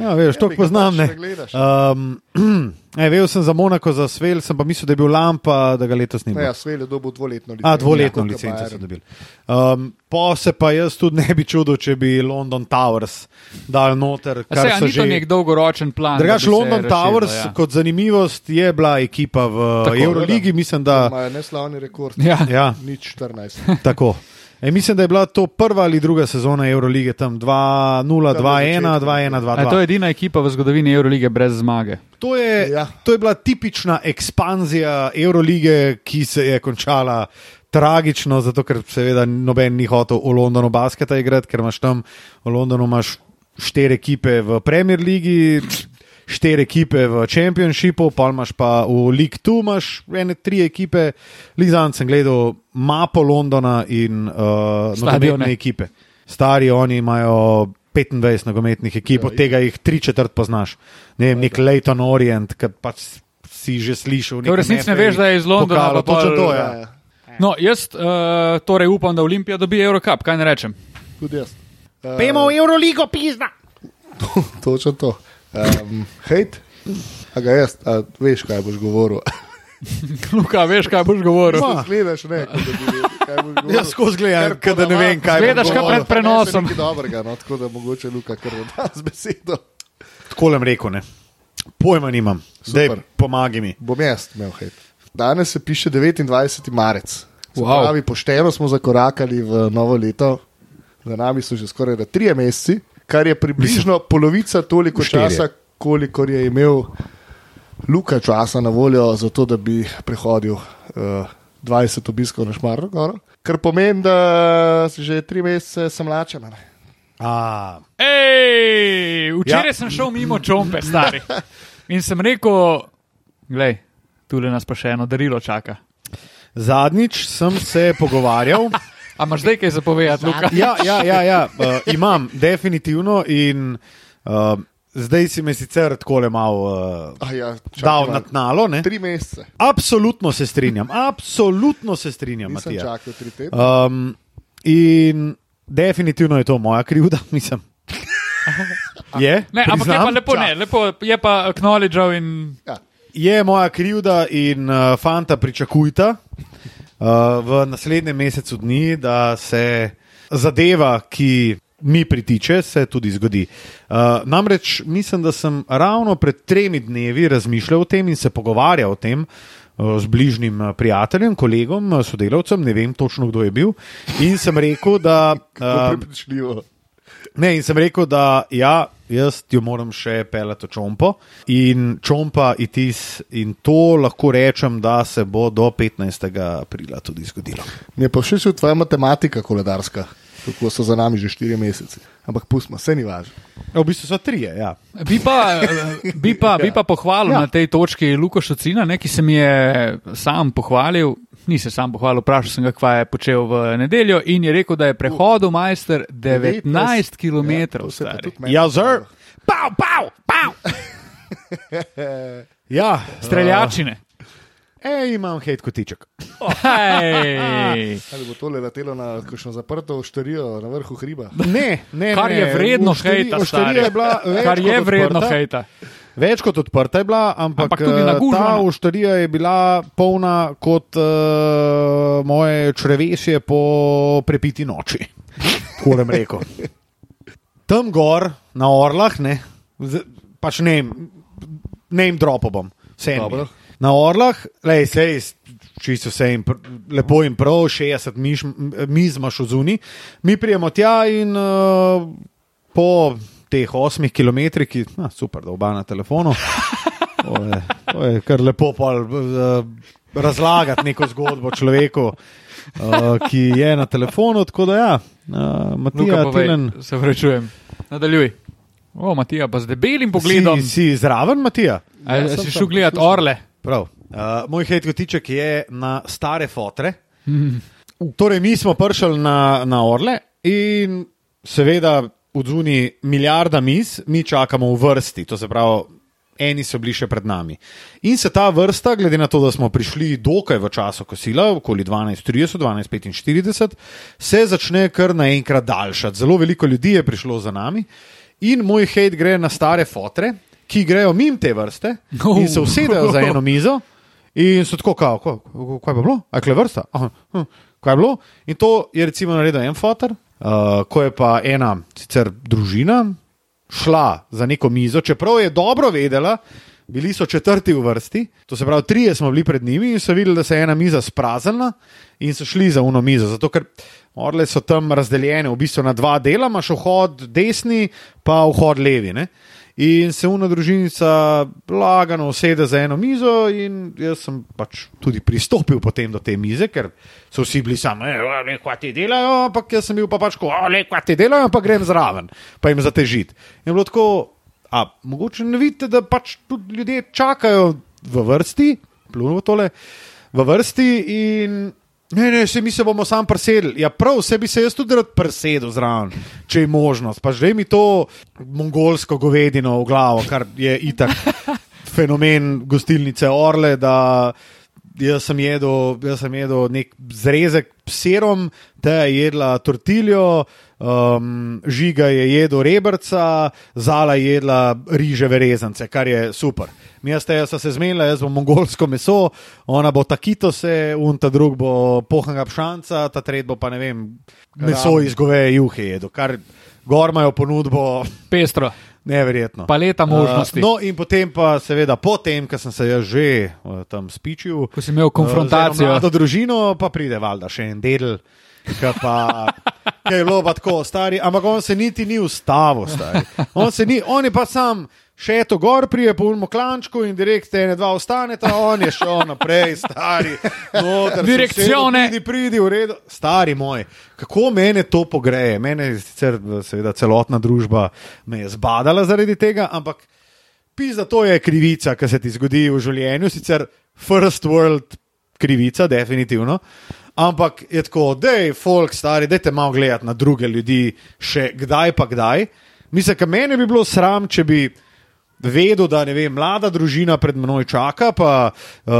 Ja, veš, to poznam. Ne. Um, <clears throat> ne, vedel sem za Monako, za Svel, sem pa mislil, da je bil Lampa, da ga letos ni bilo. ja, Asvel je dobil dvoletno licenco. A, dvoletno kot licenco so dobili. Um, po se pa jaz tudi ne bi čudil, če bi London Towers dal noter. A kar Se, a so ni to že- nek dolgoročen plan? Drugač, London razširilo, Towers, ja. kot zanimivost, je bila ekipa v Tako, Euroligi, mislim, da. Imajo neslavni rekord. Ja. Ja, Nič 14. tako. E, mislim, da je bila to prva ali druga sezona Eurolige, tam 2-0, 2-1, 2-1, A 2-2. to je edina ekipa v zgodovini Eurolige brez zmage. To je, ja. To je bila tipična ekspanzija Eurolige, ki se je končala tragično, zato ker seveda noben ni hotel v Londonu basketa igrati, ker imaš tam v Londonu štiri ekipe v Premier Ligi. Štiri ekipe v Championshipu, pa imaš pa v League 2, imaš ene tri ekipe, Lizan sem gledal mapo Londona in uh, nogometne ekipe. Stari oni imajo 25 nogometnih ekip, Ja, od tega jih tri četrt poznaš. Ne vem, nek Leighton Orient, ki pač si že slišal. To v resnici ne veš, da je iz Londona, Pokalo, pa točno to. Ja, Ja. ja. No, jaz uh, torej upam, da Olimpija dobi Eurocup, kaj ne rečem. Tudi jaz. Uh, Pejmo v Euroligo, pizda! <laughs> Točno to. Um, hejt, a ga jaz, a veš, kaj boš govoril. <laughs> Luka, veš, kaj boš govoril? Ma. Gledaš, ne, kot da bi vedel, kaj Jaz skozi gledam, Kar da ne vem, kaj bo Gledaš, kaj govoril. pred prenosom. Nekaj dobrega, no, tako da mogoče Luka kar da z besedo. Tako lem rekel, ne. Pojma nimam. Zdaj pomagaj mi. Bom jaz imel hej. Danes se piše 29. marec. Wow. Pravi, pošteno smo zakorakali v novo leto, za nami so že skoraj da trije meseci, kar je približno polovica toliko Štirje. časa, kolikor je imel Luka časa na voljo, zato da bi prehodil uh, 20 obiskov na Šmarno goro. Kar pomeni, da si že tri mesece sem lačen. Ej, včeraj Ja. sem šel mimo čompe, stari. <laughs> In sem rekel, glej, tule nas pa še eno darilo čaka. zadnjič sem se pogovarjal. A imaš zdaj kaj zapovedati, Luka? Ja, ja, ja, ja uh, imam, definitivno. In, uh, zdaj si me sicer tako le malo uh, Ah, ja, čakaj dal na tnalo. Ne? Tri mesece. Absolutno se strinjam, absolutno se strinjam, Nisem Matija. čakal tri tedne. Um, in definitivno je to moja krivda, <laughs> mislim. Je, Ne, ampak je pa lepo, ne, lepo je pa acknowledgeal in Ja. je moja krivda in uh, fanta pričakujta v naslednjem mesecu dni, da se zadeva, ki mi pritiče, se tudi zgodi. Uh, namreč mislim, da sem ravno pred tremi dnevi razmišljal o tem in se pogovarjal o tem. uh, Z bližnjim uh, prijateljem, kolegom, uh, sodelavcem, ne vem točno, kdo je bil. In sem rekel, da prepričljivo. Ne, in sem rekel, da ja, jaz jo moram še pelati v čompo in čompa itis, in to lahko rečem, da se bo do 15. aprila tudi zgodilo. Mi je pa všeč tvoja matematika koledarska, kako so za nami že štiri mesece. Ampak pustimo, vse ni važno. V bistvu so trije, ja. bi pa, bi pa, bi pa pohvalil Ja. ja. na tej točki Luko Šocina, ne, ki se mi je sam pohvalil. Ni se sam pohvalil, vprašal sem ga, kaj je počel v nedeljo in je rekel, da je prehodil majster 19 km. Ja, Ja, zr. Pav, pav, pav. ja, Streljačine. Ej, imam hejt kotiček. Hej. <laughs> Ali bo tole letelo na kakšno zaprto oštarijo na vrhu hriba? <laughs> Ne, ne, Kar ne. je vredno hejta, stari. je bila več Kar je vredno odprta. hejta. Več kot odprta je bila, ampak, Ampak tudi eh, ta uštarija je bila polna kot uh, moje črevesje po prepiti noči. <laughs> Tako bom rekel. Tam gor, na orlah, ne, pač ne, ne jim dropom, vse Dobro. Na orlah, lej, sej, čisto vse jim pr, lepo in prav, 60 miš, miz imaš v zuni. Mi prijemo tja in uh, po teh 8 km, ki na, super, da oba na telefonu. To je, to je kar lepo pol, uh, razlagati neko zgodbo človeku, uh, ki je na telefonu. Tako da, ja, uh, Luka, Matija, povej, Tilen, se vrečujem. Nadaljuj. O, Matija, pa z debelim pogledom. si, si zraven, Matija. A, Ja, si sem šel gledati poslušam. orle. Prav. Uh, moj hejt kotiček je na stare fotre. Torej, mi smo prišli na, na Orle in seveda v zuni milijarda miz, mi čakamo v vrsti, to se pravi, eni so bili še pred nami. In se ta vrsta, glede na to, da smo prišli dokaj v času kosila, okoli 12:30, 12:45, se začne kar naenkrat daljšati. Zelo veliko ljudi je prišlo za nami in moj hejt gre na stare fotre, ki grejo mimo te vrste in se usedejo za eno mizo. In so tako, kao, ko, ko, kaj je bilo, akle vrsta. Aha, hm, kaj je bilo? In to je recimo naredil en fotor, uh, ko je pa ena sicer družina šla za neko mizo, čeprav je dobro vedela, bili so četrti v vrsti, to se pravi, trije smo bili pred njimi in so videli, da se je ena miza spraznila in so šli za uno mizo. Zato, ker orle so tam razdeljene v bistvu na dva dela, imaš vhod desni, pa vhod levi. Ne? In se una družinica lagano usede za eno mizo, in jaz sem pač tudi pristopil potem do te mize, ker so vsi bili sami, ne, kaj ti delajo, ampak jaz sem bil pa pač, le kaj ti delajo, ampak grem zraven, pa jim zatežiti. In bilo tako, a mogoče ne vidite, da pač tudi ljudje čakajo v vrsti, pluno tole, v vrsti in. Ne, ne, se mi se bomo sam presedli. Ja, prav, se bi se jaz tudi rad presedel zraven, če je možnost. Pa že mi to mongolsko govedino v glavo, kar je itak <laughs> fenomen gostilnice Orle, da jaz sem jedel, jaz sem jedel nek zrezek s sirom, te je jedla tortiljo, um, žiga je jedel rebrca, zala je jedla riževe rezance, kar je super. Mi ste se zmenili, jaz bom mongolsko meso, ona bo takito se, un ta drug bo pohanga pšanca, ta tret bo pa ne vem, meso iz goveje juhe jedel, kar gor imajo ponudbo. Pestro. Neverjetno. Paleta možnosti. Uh, no, in potem pa, seveda, potem, ko sem se jaz že uh, tam spičil, ko si imel konfrontacijo z uh, družino, pa pride valjda še en del, ki pa. <laughs> Kaj je bilo tako, stari, ampak on se niti ni ustavil, stari. On, ni, on je pa sam še to gor, prije po unmo klančku in direkt te ne dva ostaneta, on je šel naprej, stari. Direkcione. Pridi, pridi, v redu. Stari moj, kako mene to pogreje? Mene je sicer, seveda, celotna družba me je zbadala zaradi tega, ampak pisa, to je krivica, ki se ti zgodi v življenju, sicer first world krivica, definitivno. Ampak je tako, da je folk stari, da te malo gledati na druge ljudi, še kdaj pa kdaj. Mislim, da meni bi bilo sram, če bi vedel, da vem, mlada družina pred menoj čaka, pa uh,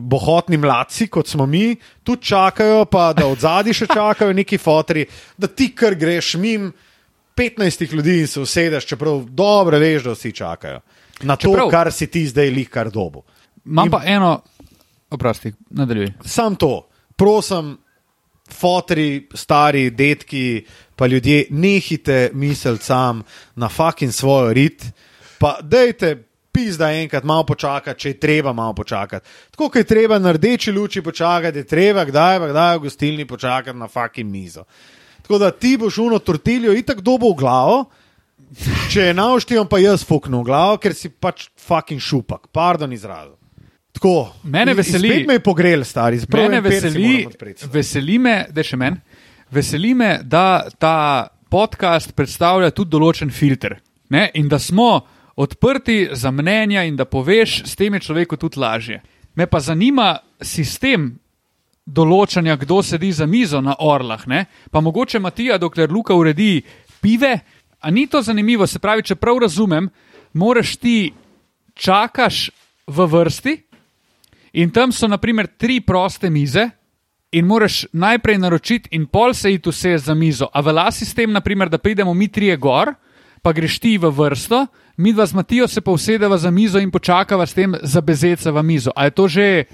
bohotni mladci, kot smo mi, tudi čakajo, pa da od zadaj še čakajo neki fotri, da ti kar greš mim 15 ljudi in se usedeš, čeprav dobro veš, da vsi čakajo na to, čeprav, kar si ti zdaj lih kar dobo. Imam pa eno, oprosti, nadaljuj. Sam to, prosim. Fotri, stari, detki, pa ljudje, nehite misliti sam na fucking svojo rit, pa dejte, pizda enkrat malo počakati, če je treba malo počakati. Tako kot je treba na rdeči luči počakati, je treba kdaj, kdaj v gostilni počakati na fucking mizo. Tako da ti boš uno tortiljo itak dobo v glavo, če je nauštijo, pa jaz fuknu v glavo, ker si pač fucking šupak, pardon izrazu. Tako, mene veseli, da me je pogrel, stari, zelo me veseli. Veseli me, da še meni, veseli me, da ta podcast predstavlja tudi določen filter. Ne? In da smo odprti za mnenja in da poveš, s tem je človeku tudi lažje. Me pa zanima sistem določanja, kdo sedi za mizo na orlah. Ne? Pa mogoče Matija, dokler Luka uredi pive. A ni to zanimivo? Se pravi, če prav razumem, moraš ti čakaš v vrsti in tam so naprimer tri proste mize. In moraš najprej naročiti, in pol se iti vse za mizo. A vela sistem, naprimer, da pridemo mi trije gor, pa greš ti v vrsto, mi dva z Matijo se pa usedeva za mizo in počakava s tem za bezeca v mizo. A je to že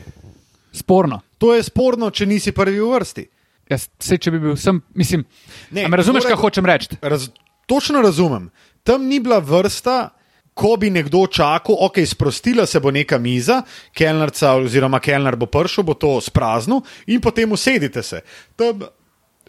sporno? To je sporno, če nisi prvi v vrsti. Jaz, se, če bi bil sem, mislim, ne me razumeš, kaj hočem reči. Raz, točno razumem. Tam ni bila vrsta. Ko bi nekdo čakal, ok, sprostila se bo neka miza, kelnerca oziroma kelner bo prišel, bo to sprazno in potem usedite se. Tam,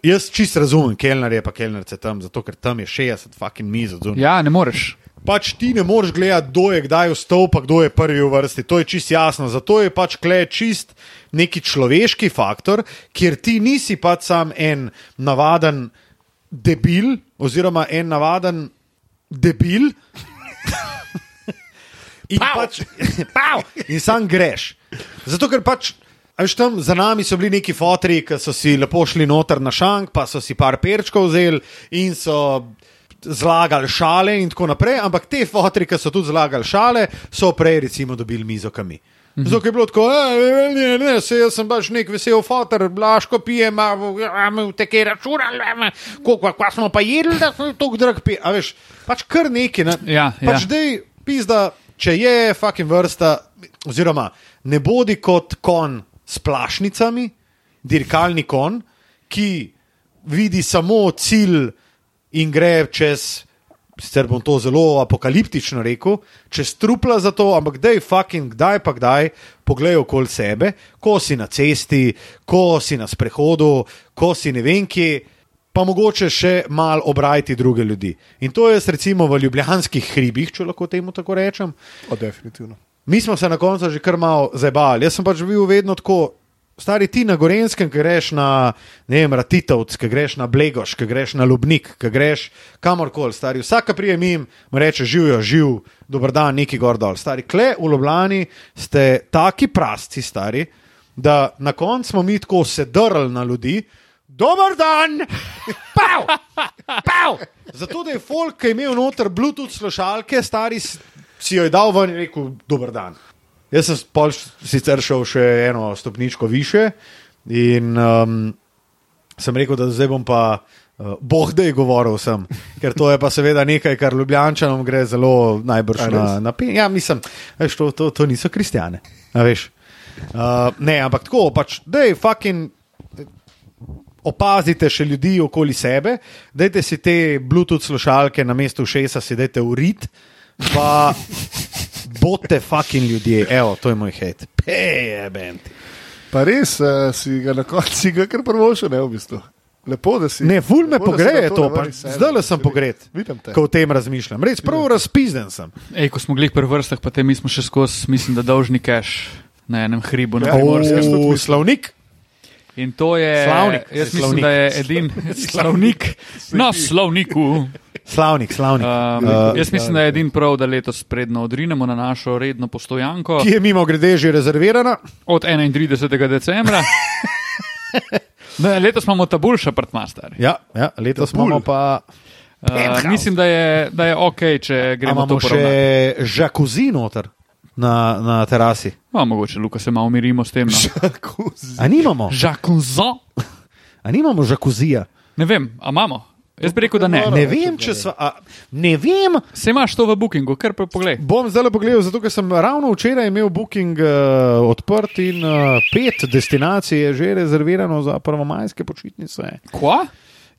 jaz čist razumem, kelner je pa kelnerce tam, zato ker tam je 60 fucking miz. Ja, ne moreš pač ti ne moreš gledati, kdo je kdaj vstopil, pa kdo je prvi v vrsti. To je čist jasno. Zato je pač klej čist neki človeški faktor, kjer ti nisi pač sam en navaden debil, oziroma en navaden debil. in, pač, <laughs> in sam greš. Zato ker pač. Veš, tam za nami so bili neki fotri, ki so si lepo šli noter na šank, pa so si par perčkov vzeli in so zlagali šale in tako naprej, ampak te fotri, ki so tudi zlagali šale, so prej recimo dobili mizo kami. Mhm. Zato je bilo tako, ne, ne, ne, se jaz sem baš nek vesel fotor, blaško pijem, imamo te kje računali, koliko pa smo pa jedli, da smo tako drag pi. A veš, pač kar neki, ne. Ja, pač ja. dej, pizda, če je fucking vrsta, oziroma ne bodi kot kon s plašnicami, dirkalni kon, ki vidi samo cilj in gre čez, sicer bom to zelo apokaliptično rekel, čez trupla za to, ampak dej fucking, kdaj pa kdaj, poglej okoli sebe, ko si na cesti, ko si na sprehodu, ko si ne vem kje. Pa mogoče še malo obrajati druge ljudi. In to je, recimo, v ljubljanskih hribih, če lahko temu tako rečem. O, definitivno. Mi smo se na koncu že kar malo zabavali. Jaz sem pač bil vedno tako, Stari ti na Gorenskem, ki greš na Ratitovc, ki greš na Blegoš, ki greš na Lubnik, ki greš kamorkoli, stari vsak prijem jim, mu reče: živijo, živ, dober dan, neki gor dol. Stari kle v Ljubljani ste taki prasti, stari, da na koncu smo mi tako sedrli na ljudi. Dober dan, <laughs> pav, pav. Zato, je folk, ki je imel noter Bluetooth slušalke, stari si jo je dal ven in rekel: Dober dan. Jaz sem pol sicer šel še eno stopničko više in um, sem rekel, da zdaj bom pa. Uh, Bog da je govoril sem, ker to je pa seveda nekaj, kar Ljubljančanom gre zelo najbrž A na, na pen. Ja, mislim, veš, to, to, to niso kristijane. Uh, ne, ampak tako, pač, da je fucking. Opazite še ljudi okoli sebe, dajte si te Bluetooth slušalke na mestu šesa, si dajte urit, pa bodite fucking ljudje. Evo, to je moj hate. Peje, bend. Pa res uh, si ga na koncu ga kar prvo še ne v bistvu. Lepo, da si. Ne, ful me pogreje to, sebe, zdaj le sem si pogret, Vidim te. ko o tem razmišljam. Res, prav razpizden sem. Ej, ko smo glih pri vrstah, pa te mi smo še skozi, mislim, da dolžni cash na enem hribu na Ja, Primorskem. mislim. Slavnik. In to je. Slavnik, Jaz mislim, slavnik. da je edin <laughs> slavnik na slavniku. Slavnik, slavnik. Um, Uh, jaz mislim, da je edin prav, da letos predno odrinemo na našo redno postojanko Ki je mimo grede že rezervirana. od 31. decembra. <laughs> Ne, letos imamo ta boljši apartma, stari. Ja, ja letos Tabul. imamo pa. Uh, mislim, da je, da je ok, če gremo poravnati. še žakuzi noter na, na terasi. No, mogoče, Luka, se malo umirimo s tem. No. Jacuzzi. A nimamo? Žakuzo? A nimamo žakuzija? Ne vem, a imamo? Jaz bi rekel, da ne. Ne vem, če sva. A, ne vem. Se imaš to v bookingu, kar pa poglej. Bom zdaj le pogledal, zato ker sem ravno včeraj imel booking uh, odprt in uh, pet destinacij je že rezervirano za prvomajske počitnice. Kva?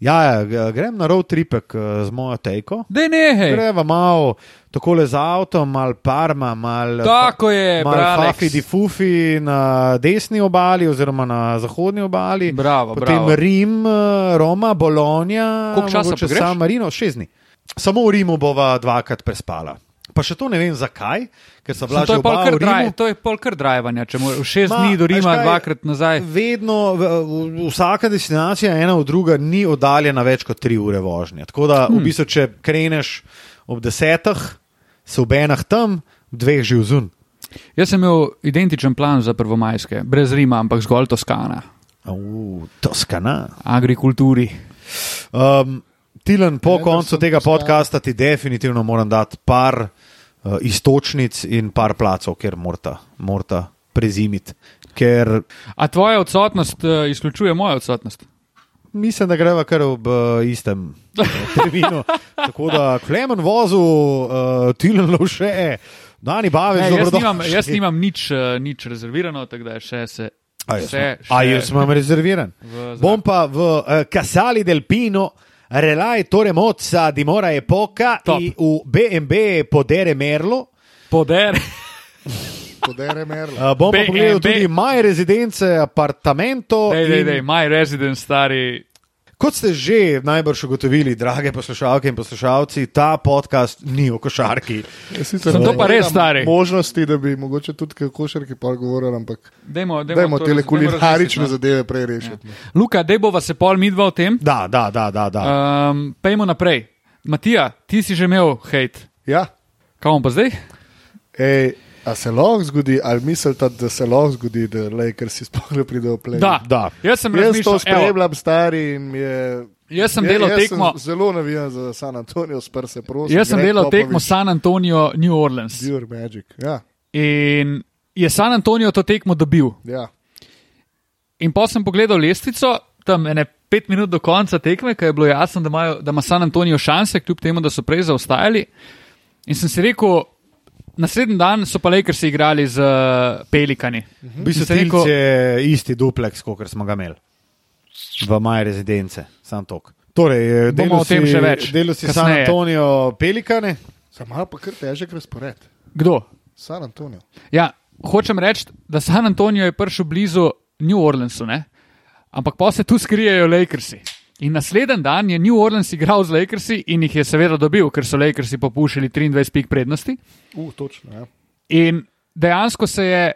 Ja, ja, grem na road tripek uh, z mojo tejko. Dej nehej. Greva malo tako le z avtom, malo parma, malo Tako je, malo fafi di fufi na desni obali oziroma na zahodni obali. Bravo, Potem bravo. Rim, eh, Roma, Bologna, Koliko časa mogoče pogreš? San Marino, šest dni. Samo v Rimu bova dvakrat prespala. Pa še to ne vem zakaj, ker so bila Sem, že oba v Rimu. to je pol kar drajvanja, če moraš šest Ma, dni do Rima, kaj, dvakrat nazaj. Vedno, vsaka destinacija, ena od druge, ni oddaljena več kot tri ure vožnje. Tako da, hmm. v bistvu, če kreneš ob desetih, se v enah tam, v dveh že vzun. Jaz sem imel identičen plan za prvomajske, brez Rima, ampak zgolj Toskana, Uh, Toskana. agrikulturi. Um, Tilen, po Vendar koncu sem tega podcasta ti definitivno moram dati par uh, istočnic in par placov, kjer morata, morata prezimiti. Ker A tvoja odsotnost uh, izključuje mojo odsotnost? mislim, da greva kar ob uh, istem uh, terminu. <laughs> Tako da Klemen vozu, uh, Tilen lovše, Dani Bavec, Ne, jaz, nimam, jaz nimam nič, uh, nič rezervirano, tako da še se. A jaz, še, sem, a jaz imam rezerviran. Bom pa v uh, Casali del Pino, relaj Torre Mozza, dimora epoca, Top. in v BNB podere Merlo. Poder. Podere <laughs> merla. Uh, bom pa B&B. pogledal tudi maj rezidence, apartamento. Dej, dej, in- dej, my resident, stari. Kot ste že najbrž ugotovili, drage poslušalke in poslušalci, ta podcast ni o košarki. Jaz sicer Sem to pa res stari. Možnosti, da bi mogoče tudi kaj košarki pa govorili, ampak Dajmo, dajmo, dajmo te kulinarične no. zadeve prej rešiti. no. Luka, dej bova se pol midva o tem. Da, da, da, da. da. Um, pejmo naprej. Matija, ti si že imel hate. Ja, Kaj bomo pa zdaj? Ej, a se lahko zgodi, ali mislite, da se lahko zgodi, da Lakers si sploh ne pridejo play? Da, Da. Jaz sem Jaz to spremljam, stari in je. jaz sem delal jaz tekmo. Sem zelo navijan za San Antonijo, sprse, prosim. Jaz sem delal tekmo San Antonio, New Orleans. Pure Magic. Ja, In je San Antonio to tekmo dobil. ja. In pa sem pogledal lestvico, tam ene pet minut do konca tekme, ker je bilo jasno, da, imajo, da ima San Antonijo šanse, kljub temu, da so prej zaostajali. In sem si rekel, naslednji dan so pa Lakersi igrali z uh, Pelikani. V bistvu In sem rekel- je isti dupleks, kot smo ga imeli v maj rezidence, sam tok. Torej, Bomo o tem še več, Delo si San. Antonijo Pelikane. Sam ima pa kar težek razpored. Kdo? San Antonijo. Ja, hočem reči, da San Antonijo je prišel blizu New Orleansu, ne? ampak pa se tu skrijejo Lakersi. In naslednji dan je New Orleans igral z Lakersi in jih je seveda dobil, ker so Lakersi popuščali 23 pik prednosti. Uh, točno. Ja. In dejansko se je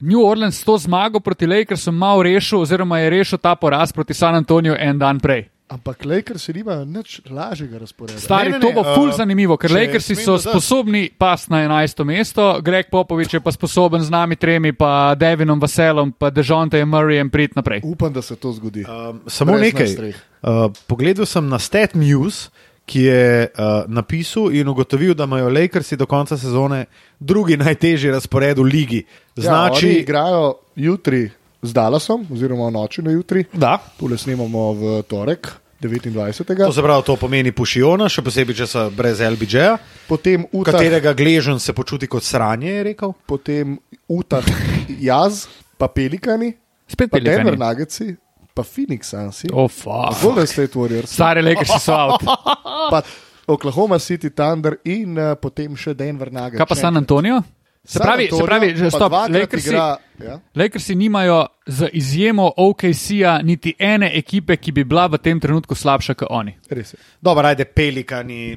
New Orleans s to zmago proti Lakersu malo rešil, oziroma je rešil ta poraz proti San Antoniju en dan prej. Ampak Lakers nimajo nič lažjega razporeda. Stari, Ne, ne, to ne, bo ful uh, zanimivo, ker Lakersi so dodati. sposobni pas na 11. mesto, Greg Popovič je pa sposoben z nami tremi, pa Devinom Vaselom, pa Dežontejem Murrayem priti naprej. Upam, da se to zgodi. Um, samo Brez nekaj. Uh, pogledal sem na Stat News, ki je uh, napisal in ugotovil, da imajo Lakersi do konca sezone drugi najtežji razpored v ligi. Znači, ja, Znači, igrajo jutri z Dallasom, oziroma noči na jutri. da. Tule snemamo v torek, 29. To se pravi, to pomeni pušiona, še posebej, če so brez LBJ-ja, Potem Utah, katerega gležen se počuti kot sranje, je rekel. potem Utah, <laughs> jaz, pa Pelikani, Spet pa Denver Pelikani. Nuggetsi, pa Phoenix Sunsi, Oh, fuck. Golden State Warriors, Stare Lakersi so out. <laughs> pa Oklahoma City Thunder in uh, potem še Denver Nuggets. Kaj pa San Antonio? Se pravi, se Antonio pravi, že stop. Lakersi, Igra, ja. Lakersi nimajo z izjemo OKC-ja niti ene ekipe, ki bi bila v tem trenutku slabša kot oni. Res je. Dobro, ajde, pelikani.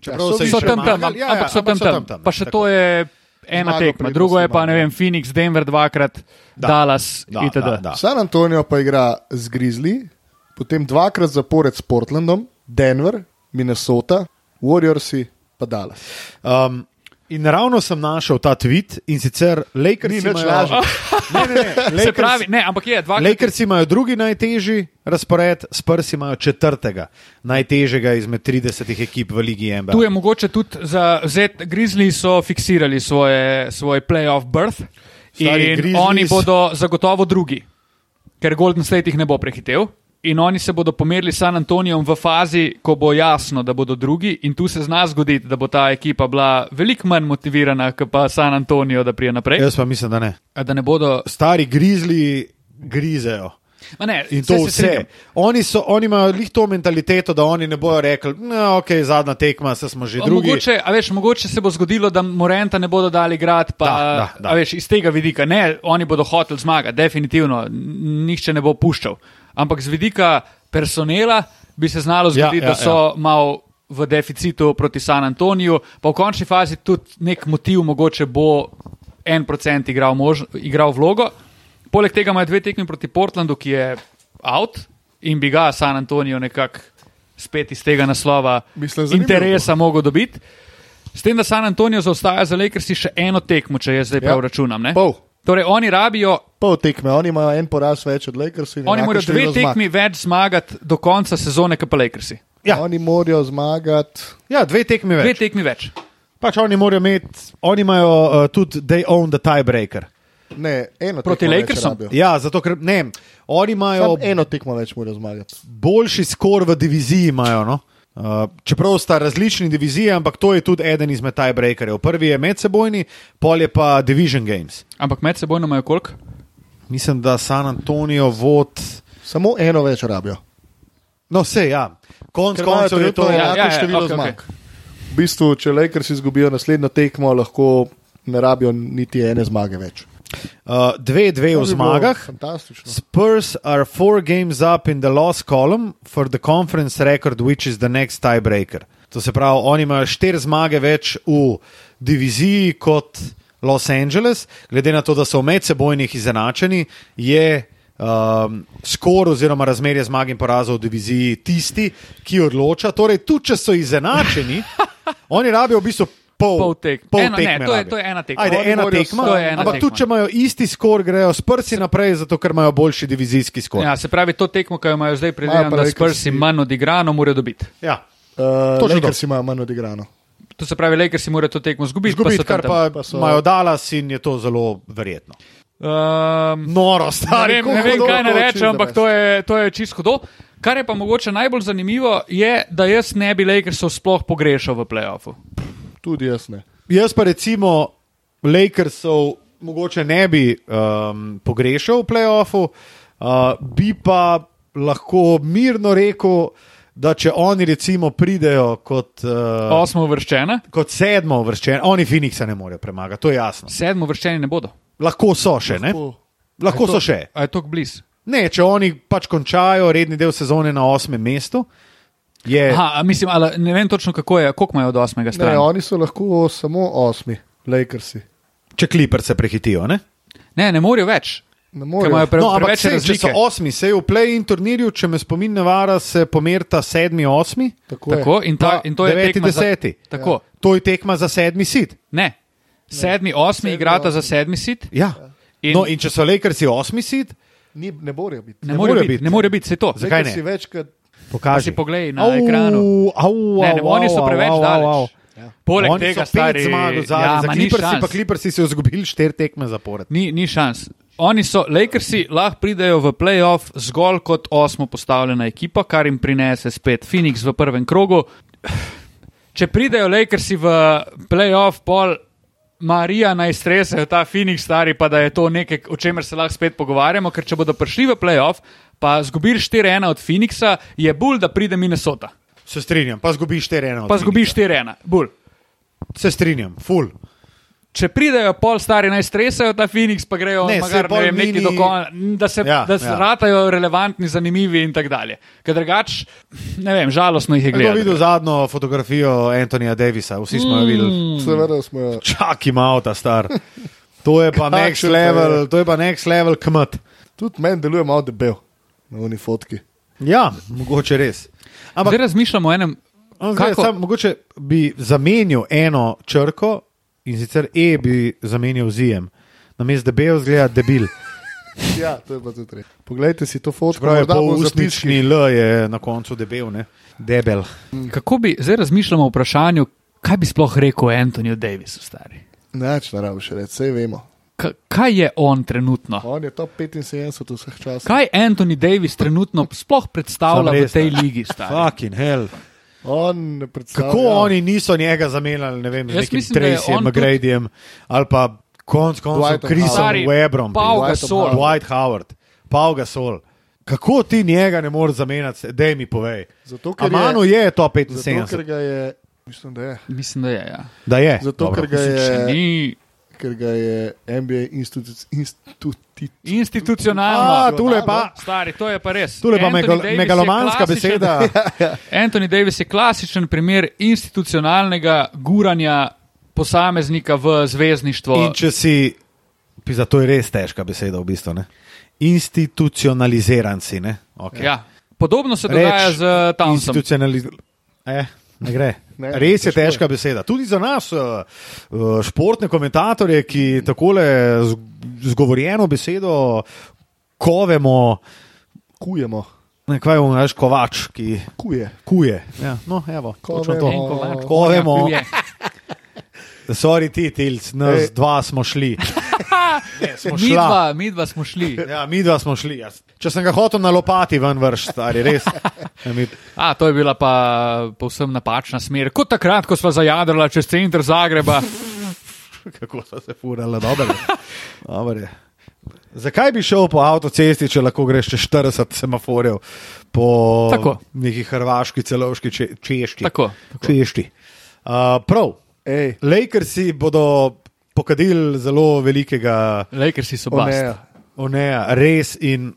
Čeprav Ja, so so, jih So tam tam, magali. Ja, ampak so tam tam. Pa še to je ena tekma, drugo je pa, ne vem, Phoenix, Denver dvakrat, Da. Dallas Da, itd. da, da. San Antonijo pa igra z Grizzly, potem dvakrat zapored s Portlandom, Denver, Minnesota, Warriorsi pa Dallas. Um, in ravno sem našel ta tweet in sicer Lakers Ni imajo, lažje. ne, ne, ne, <laughs> Se Lakers, pravi, ne, ampak je dvakrat. Lakers imajo drugi najtežji razpored, Spurs imajo četrtega najtežjega izmed 30 ekip v Ligi NBA. Tu je mogoče tudi za Z Grizzly so fiksirali svoje, svoj playoff berth Stari in Grizzlies- oni bodo zagotovo drugi, ker Golden State jih ne bo prehitev. In oni se bodo pomerili s San Antonijem v fazi, ko bo jasno, da bodo drugi, in tu se zna zgoditi, da bo ta ekipa bila veliko manj motivirana, kot pa San Antonijo, da prije naprej. Jaz pa mislim, da ne. Da ne bodo. Stari grizli grizejo. Ma Ne, In to se vse. Oni, so, oni imajo lih to mentaliteto, da oni ne bodo rekli, no, ok, zadnja tekma, se smo že drugi. Mogoče, a veš, mogoče se bo zgodilo, da Morenta ne bodo dali grad, pa Da, da, da. a veš, iz tega vidika. Ne, oni bodo hoteli zmagati, definitivno, nihče ne bo puščal. Ampak z vidika personela bi se znalo zgoditi, ja, da so ja. malo v deficitu proti San Antoniju, pa v končni fazi tudi nek motiv mogoče bo en procent igral, mož, igral vlogo. Poleg tega imajo dve tekmi proti Portlandu, ki je out in bi ga San Antonijo nekako spet iz tega naslova Mislim, interesa mogel dobiti. S tem, da San Antonijo zaostaja za Lakersi še eno tekmo, če jaz zdaj Ja. prav računam. Ne? Pol. Torej, oni rabijo, Pol tekme, oni imajo en poraz več od Lakersov. oni morajo dve število zmag. tekmi več zmagati do konca sezone, kot pa Lakersi. Ja. Oni morajo zmagati. Ja, dve tekmi Dve več. tekmi več. Pač oni morajo imeti, oni imajo uh, tudi, they own the tiebreaker. Ne, eno Proti Lakersom? Ja, zato ker ne, oni imajo Samo eno tekmo več morajo zmagati. boljši skor v diviziji. Imajo, no? uh, čeprav sta različni diviziji, ampak to je tudi eden izmed tiebreakerjev. Prvi je medsebojni, pol je pa Division Games. Ampak med seboj imajo koliko? Mislim, da San Antonijo vod. Samo eno več rabijo. No, vse ja. Konc Ker koncev je to. trenutno Ja, enako ja, ja, število okej, zmag. V bistvu, če Lakers izgubijo naslednjo tekmo, lahko ne rabijo niti ene zmage več. Uh, dve, dve To v bi zmagah. Spurs are four games up in the loss column for the conference record, which is the next tiebreaker. To se pravi, oni imajo štiri zmage več v diviziji kot Los Angeles, glede na to, da so v medsebojnih izenačeni, je um, skor oziroma razmerje zmag in porazov v diviziji tisti, ki odloča. Torej, tudi če so izenačeni, <laughs> oni rabijo v bistvu. Pol, Pol tek- pol eno, ne, tekme to je- to je ena tekma. Ajde, ena tekma, To je ena ampak tekma. tudi če imajo isti skor, grejo s prsi naprej, zato ker imajo boljši divizijski skor. Ja, se pravi, to tekmo, ki jo imajo zdaj, pa da Lakersi- Spursi manj odigrano, morajo dobiti. Ja. Uh, to. Lakers imajo manj odigrano. To se pravi, Lakersi morajo to tekmo zgubiti. Zgubiti, pa so tam kar tam. pa, Pa so- imajo Dallas in je to zelo verjetno. Um, Noro, Ne stari, vem, ne vem kaj ne to rečem, ampak to je, to je čisto hudo. Kar je pa mogoče najbolj zanimivo, je, da jaz ne bi Lakersov sploh pogrešal v playoffu. Tudi jaz ne. Jaz pa recimo Lakersov mogoče ne bi um, pogrešal v playoffu, uh, bi pa lahko mirno rekel, da če oni recimo pridejo kot, uh, Osmo uvrščena, kot sedmo vrščeni, oni Phoenixa ne morejo premagati, to je jasno. sedmo uvrščeni ne bodo. Lahko so še, ne? Lahko- Lahko so še. A je to blizu? Ne, če oni pač končajo redni del sezone na osmem mestu, je. Aha, mislim, ali, ne vem točno, kako je, koliko imajo od osmega Ne, strani. oni so lahko samo osmi, Lakersi. Če kliper se prehitijo. Ne? Ne, ne morejo več. Morejo. imajo pre, No, preveč sej, če razlike. so osmi, se v play-in turnirju, če me spomin ne vara, se pomerta sedmi, osmi, Tako je. Tako, in, ta, pa in to je deveti, tekma za- deseti. Tako, To je tekma za sedmi sit. ne. Sedmi, osmi Sedmi, igrata za osmi. sedmi sit. Ja. In- In, no, in če so Lakersi osmi sit, Ni, ne morejo biti. Ne, ne more morejo biti, biti. ne more biti, se to. Zakaj ne? Večkrat, Pokaži. poglej na ekranu. Au, Ne, ne, au, oni so au, preveč au, daleč. au. Poleg Oni tega, so stari, pet zmag zadnji, ja, za šans. pa Clippersi so izgubili štiri tekme zapored. Ni, ni šans. Oni so, Lakersi, lahko pridejo v playoff zgolj kot osmo postavljena ekipa, kar jim prinese spet Phoenix v prvem krogu. Če pridejo Lakersi v playoff, pol Marija naj stresajo ta Phoenix, stari pa da je to nekaj, o čemer se lahko spet pogovarjamo, ker če bodo prišli v playoff, pa zgubili 4-1 od Phoenixa, je bolj, da pride Minnesota. Se strinjam, pa zgubiš 4-1. od Pa zgubiš Phoenixa. 4-1, bolj. Se strinjam, full. Če pridejo pol stari, naj stresajo ta Phoenix, pa grejo Ne, magar, ne vem, neki mini- do konca, da se, Ja, da se ja. ratajo relevantni, zanimivi in tako dalje. Ker drugač, ne vem, žalostno jih je Kdo gledati. videl zadnjo fotografijo Antonija Davisa? Vsi smo jo Mm. videli. Seveda smo jo. Čak ima avta star. To je pa <laughs> next pa je? level, to je pa next level kmet. Tudi meni deluje malo debel na uni fotki. Ja, mogoče res. Ampak Zdaj razmišljamo o enem. Zdaj, Kako? sam, mogoče bi zamenil eno črko in sicer E bi zamenil z IM. Na mestu debel zgleda debil. <laughs> Ja, to je pa tudi res. Poglejte si to fotko, Prav je morda bo v zapiskih. L je na koncu debel, ne? Debel. Kako bi, zdaj razmišljamo o vprašanju, kaj bi sploh rekel Antoniju Davisu, stari. Neč ne rabiš reči, vse vemo. K kaj je on trenutno? On je top 75 vseh časov. Kaj Anthony Davis trenutno sploh predstavlja v tej ligi? stari? Fucking hell. On predstavlja. Kako oni niso njega zamenjali, ne vem, z Jaz nekim mislim, da je Tracyjem, on tudi- McGradyjem ali pa konc koncev Dwightom Chrisom Stari, Webrom. Pau Dwightom Gasol. Howard. Dwight Howard, Pau Gasol. Kako ti njega ne moreš zamenjati, da mi povej. Zato, ker Amano je, je top zato, ker 75. ga je, mislim, da je. Mislim, da je. Ja. Da je. Zato, Dobro. ker ga Če je, ni ker ga je NBA institut, instituti, institucionalno. A, tule pa. Stari, to je pa res. Tule pa megal, megalomanska beseda. <laughs> Anthony Davis je klasičen primer institucionalnega guranja posameznika v zvezdništvo. In če si, pisa, to je res težka beseda v bistvu, ne? institucionaliziran si. Ne? Okay. ja. Podobno se dogaja z Townsom. Institucionaliz... Eh, ne gre. Ne, Res je težko težka beseda. Tudi za nas, uh, uh, športne komentatorje, ki tako zgovorjeno besedo kovemo, kujemo, ne kaj bomo reči, kovač, ki kuje. kuje. Ja, no, evo, točno to. Kovač, Kovemo. kuje. Sorry, ti, tilc, nas Ej. dva smo šli. Ne, smo Mi šla. dva, mi dva smo šli. Ja, mi dva smo šli. Jaz. Če sem ga hotel na lopati ven vrš, stari, res. <laughs> Ja, mi, A, to je bila pa povsem napačna smer. Kot takrat, ko smo zajadrali čez center Zagreba. <laughs> kako so se furali, dobro. Dobro je. Zakaj bi šel po avtocesti, če lahko greš čez 40 semaforjev po Tako. neki hrvaški, celovški, če, češki? Tako, tako. Češki. Uh, prav, Ej, Lakersi bodo pokadili zelo velikega Lakersi so ne. oneja, res. In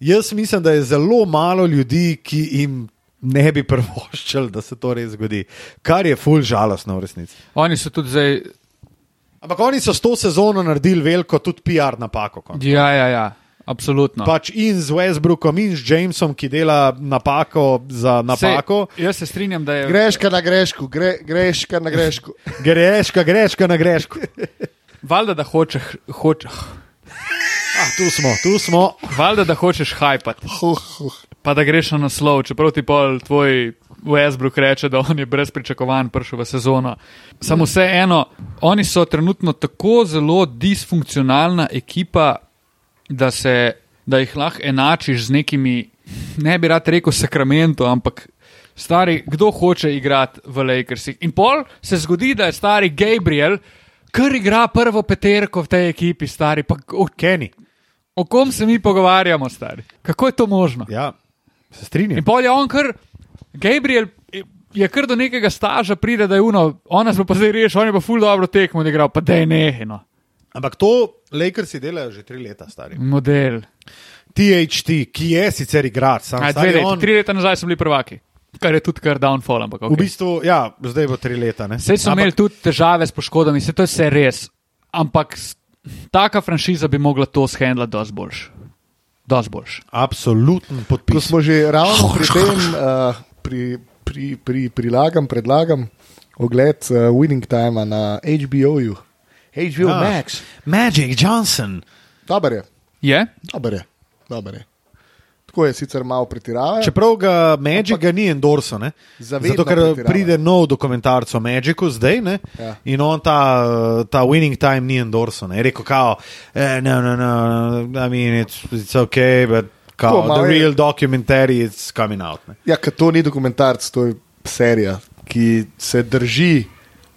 jaz mislim, da je zelo malo ljudi, ki jim ne bi prvoščili, da se to res zgodi. Kar je ful žalostno v resnici. Oni so tudi zdaj. Ampak oni so s to sezono naredili veliko tudi PR napako. konec Ja, ja, ja, absolutno. Pač in z Westbrookom, in z Jamesom, ki dela napako za napako. Sej, jaz se strinjam, da je. Greška na grešku, gre, greška na grešku. <laughs> Greška, greška na grešku. Valjda, da hočeš, hočeš, Ah, tu smo, tu smo. valjda, da hočeš hajpati, Huh, huh. pa da greš na naslov, čeprav ti pol tvoj Westbrook reče, da on je brez pričakovanj prišel v sezono. Samo vseeno, oni so trenutno tako zelo disfunkcionalna ekipa, da, se, da jih lahko enačiš z nekimi, ne bi rad rekel Sacramento, ampak stari, kdo hoče igrati v Lakersih. In pol se zgodi, da je stari Gabriel, kar igra prvo peterko v tej ekipi, stari. Pa, o, Kenny. o kom se mi pogovarjamo, stari? Kako je to možno? Ja, se strinjam. In pol je on kar, Gabriel je kar do nekega staža pride, da je uno, ona se pa zdaj reši, on je pa ful dobro tekmo odigral, pa da je neheno. Ampak to Lakersi delajo že tri leta, stari. Model. THT, ki je sicer igrač, sam Aj, dve leti, on, tri leta nazaj so bili prvaki, kar je tudi kar downfall. Ampak, v okay. bistvu, ja, zdaj bo tri leta. ne. Vse so Ampak- imeli tudi težave s poškodami, se to je vse res. Ampak taka franšiza bi mogla to shendlati dosti boljš. Dosti boljš. Absoluten Ko podpis. smo že ravno pri tem, uh, pri, pri, pri, prilagam, predlagam ogled uh, Winning Time na HBO-ju. HBO Ah. Max. Magic Johnson. Dober je, Je? dober je, dober je. Tako je sicer malo pretiravajo. Čeprav ga Magic ga ni endorso, ne? Zato ker pretiravajo. pride nov dokumentarc o Magicu zdaj ne? Ja. in on ta, ta winning time ni endorso. Ne? Je rekel, kao, eh, no, no, no, I mean, it's, it's okay, but kao, Tako, the je- real documentary is coming out. Ne? Ja, ker to ni dokumentarc, to je serija, ki se drži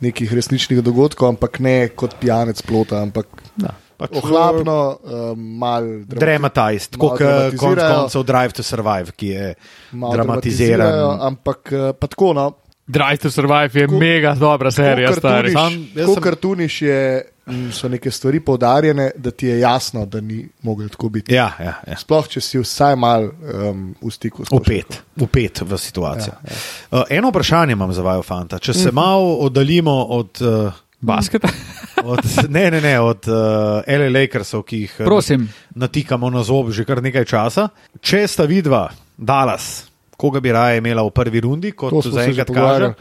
nekih resničnih dogodkov, ampak ne kot pijanec plota, ampak Da. Pač, ohlapno, um, malo Dramatized, malo kot dramatizirajo, koncev Drive to Survive, ki je dramatiziran. Ampak eh, pa tako, no. Drive to Survive je Ko- mega dobra serija, stari. Sam- jaz Ko sem- kartuniš je, m, so neke stvari poudarjene, da ti je jasno, da ni mogel tako biti. Ja, ja, ja. Sploh, če si vsaj mal um, v stiku s Upet, upet v situacijo. Ja, ja. Uh, eno vprašanje imam za vaju, fanta. Če se malo oddaljimo od. Uh, Basketa. Od, ne, ne, ne, od uh, LA Lakersov, ki jih Prosim. natikamo na zob že kar nekaj časa. Če sta vidva, Dallas, koga bi raje imela v prvi rundi, kot To že zaenkrat kaže.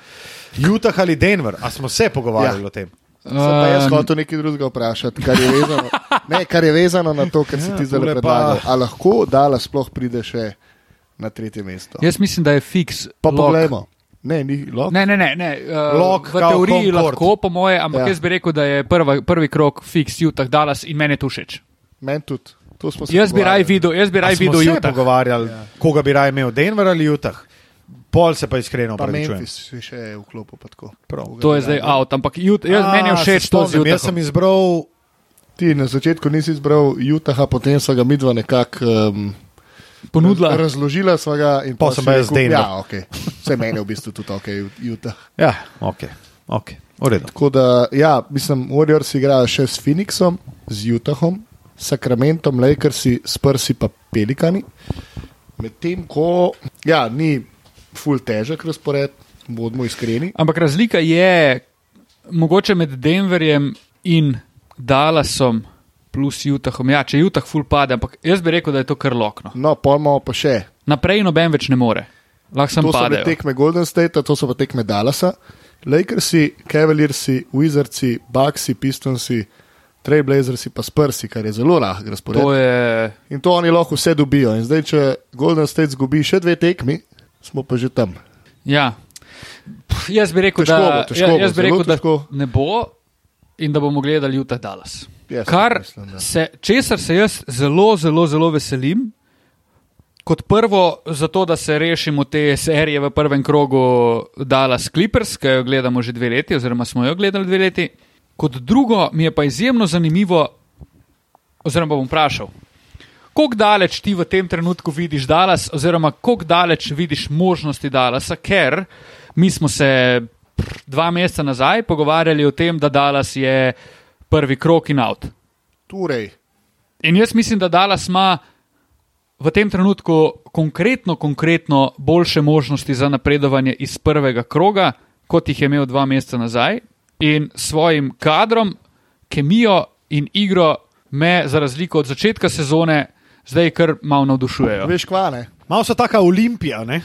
Utah ali Denver, a smo se pogovarjali Ja. o tem. Sem pa jaz Um, hotel nekaj drugega vprašati, kar je vezano, <laughs> ne, kar je vezano na to, kar si Ja, ti zdaj tole pa- predlagal. A lahko Dala sploh pride še na tretje mesto? Jaz mislim, da je fiks. Pa poglejmo. Ne, ni lok. Ne, ne, ne. ne. Uh, Lock v teoriji Concord. lahko, po moje, ampak ja. jaz bi rekel, da je prva, prvi krok fiks Utah Dallas in meni je to všeč. Meni tudi. Jaz bi pogovarjali. raj videl, jaz bi A raj smo videl se Utah. pogovarjali, ja. koga bi raje imel, Denver ali Utah. Pol se pa iskreno Pa opravičujem. Memphis si še v klopu. pa tako. To je zdaj out, ampak Utah, jaz, A, meni je všeč to z spomnim, Jaz sem izbral Ti na začetku nisi izbral Utaha, potem so ga midva nekako um, Ponudila. razložila. sva Ga in pol sem jaz Denver. Ja, okay. Vse meni je v bistvu tudi ok, Utah. Ja, ok, ok, v redu. Tako da, ja, mislim, Warriors igrajo še s Phoenixom, z Utahom, Sacramentom, Lakersi, Spursi pa Pelikani. Medtem ko, ja, ni full težek razpored, bodimo iskreni. Ampak razlika je mogoče med Denverjem in Dallasom plus Utahom. Ja, če Utah full pade, ampak jaz bi rekel, da je to kar lokno. No, pojmo pa še. Naprej noben več ne more. Lahko sem To so padel. tekme Golden State, to so pa tekme Dallasa. Lakersi, Cavaliersi, Wizardsi, Bucksi, Pistonsi, Trailblazersi pa Spursi, kar je zelo lahko razpored. To je In to oni lahko vse dobijo. In zdaj, če Golden State zgubi še dve tekmi, smo pa že tam. Ja. Pff, Jaz bi rekel, Težko da, bo, težko ja, bo, jaz bi zelo rekel da težko. ne bo in da bomo gledali Utah Dallas. Jaz Kar mislim, da. se, česar se jaz zelo, zelo, zelo veselim. Kot prvo, zato da se rešimo te serije v prvem krogu Dallas Clippers, ki jo gledamo že dve leti, oziroma smo jo gledali dve leti. Kot drugo, mi je pa izjemno zanimivo, oziroma bom vprašal, kako daleč ti v tem trenutku vidiš Dallas, oziroma kako daleč vidiš možnosti Dallasa, ker mi smo se dva meseca nazaj pogovarjali o tem, da Dallas je prvi krok in out. Torej, In jaz mislim, da Dallas ima v tem trenutku konkretno, konkretno boljše možnosti za napredovanje iz prvega kroga, kot jih je imel dva meseca nazaj. In svojim kadrom, kemijo in igro me, za razliko od začetka sezone, zdaj kar malo navdušujejo. veš kvane. Malo so taka olimpija, ne?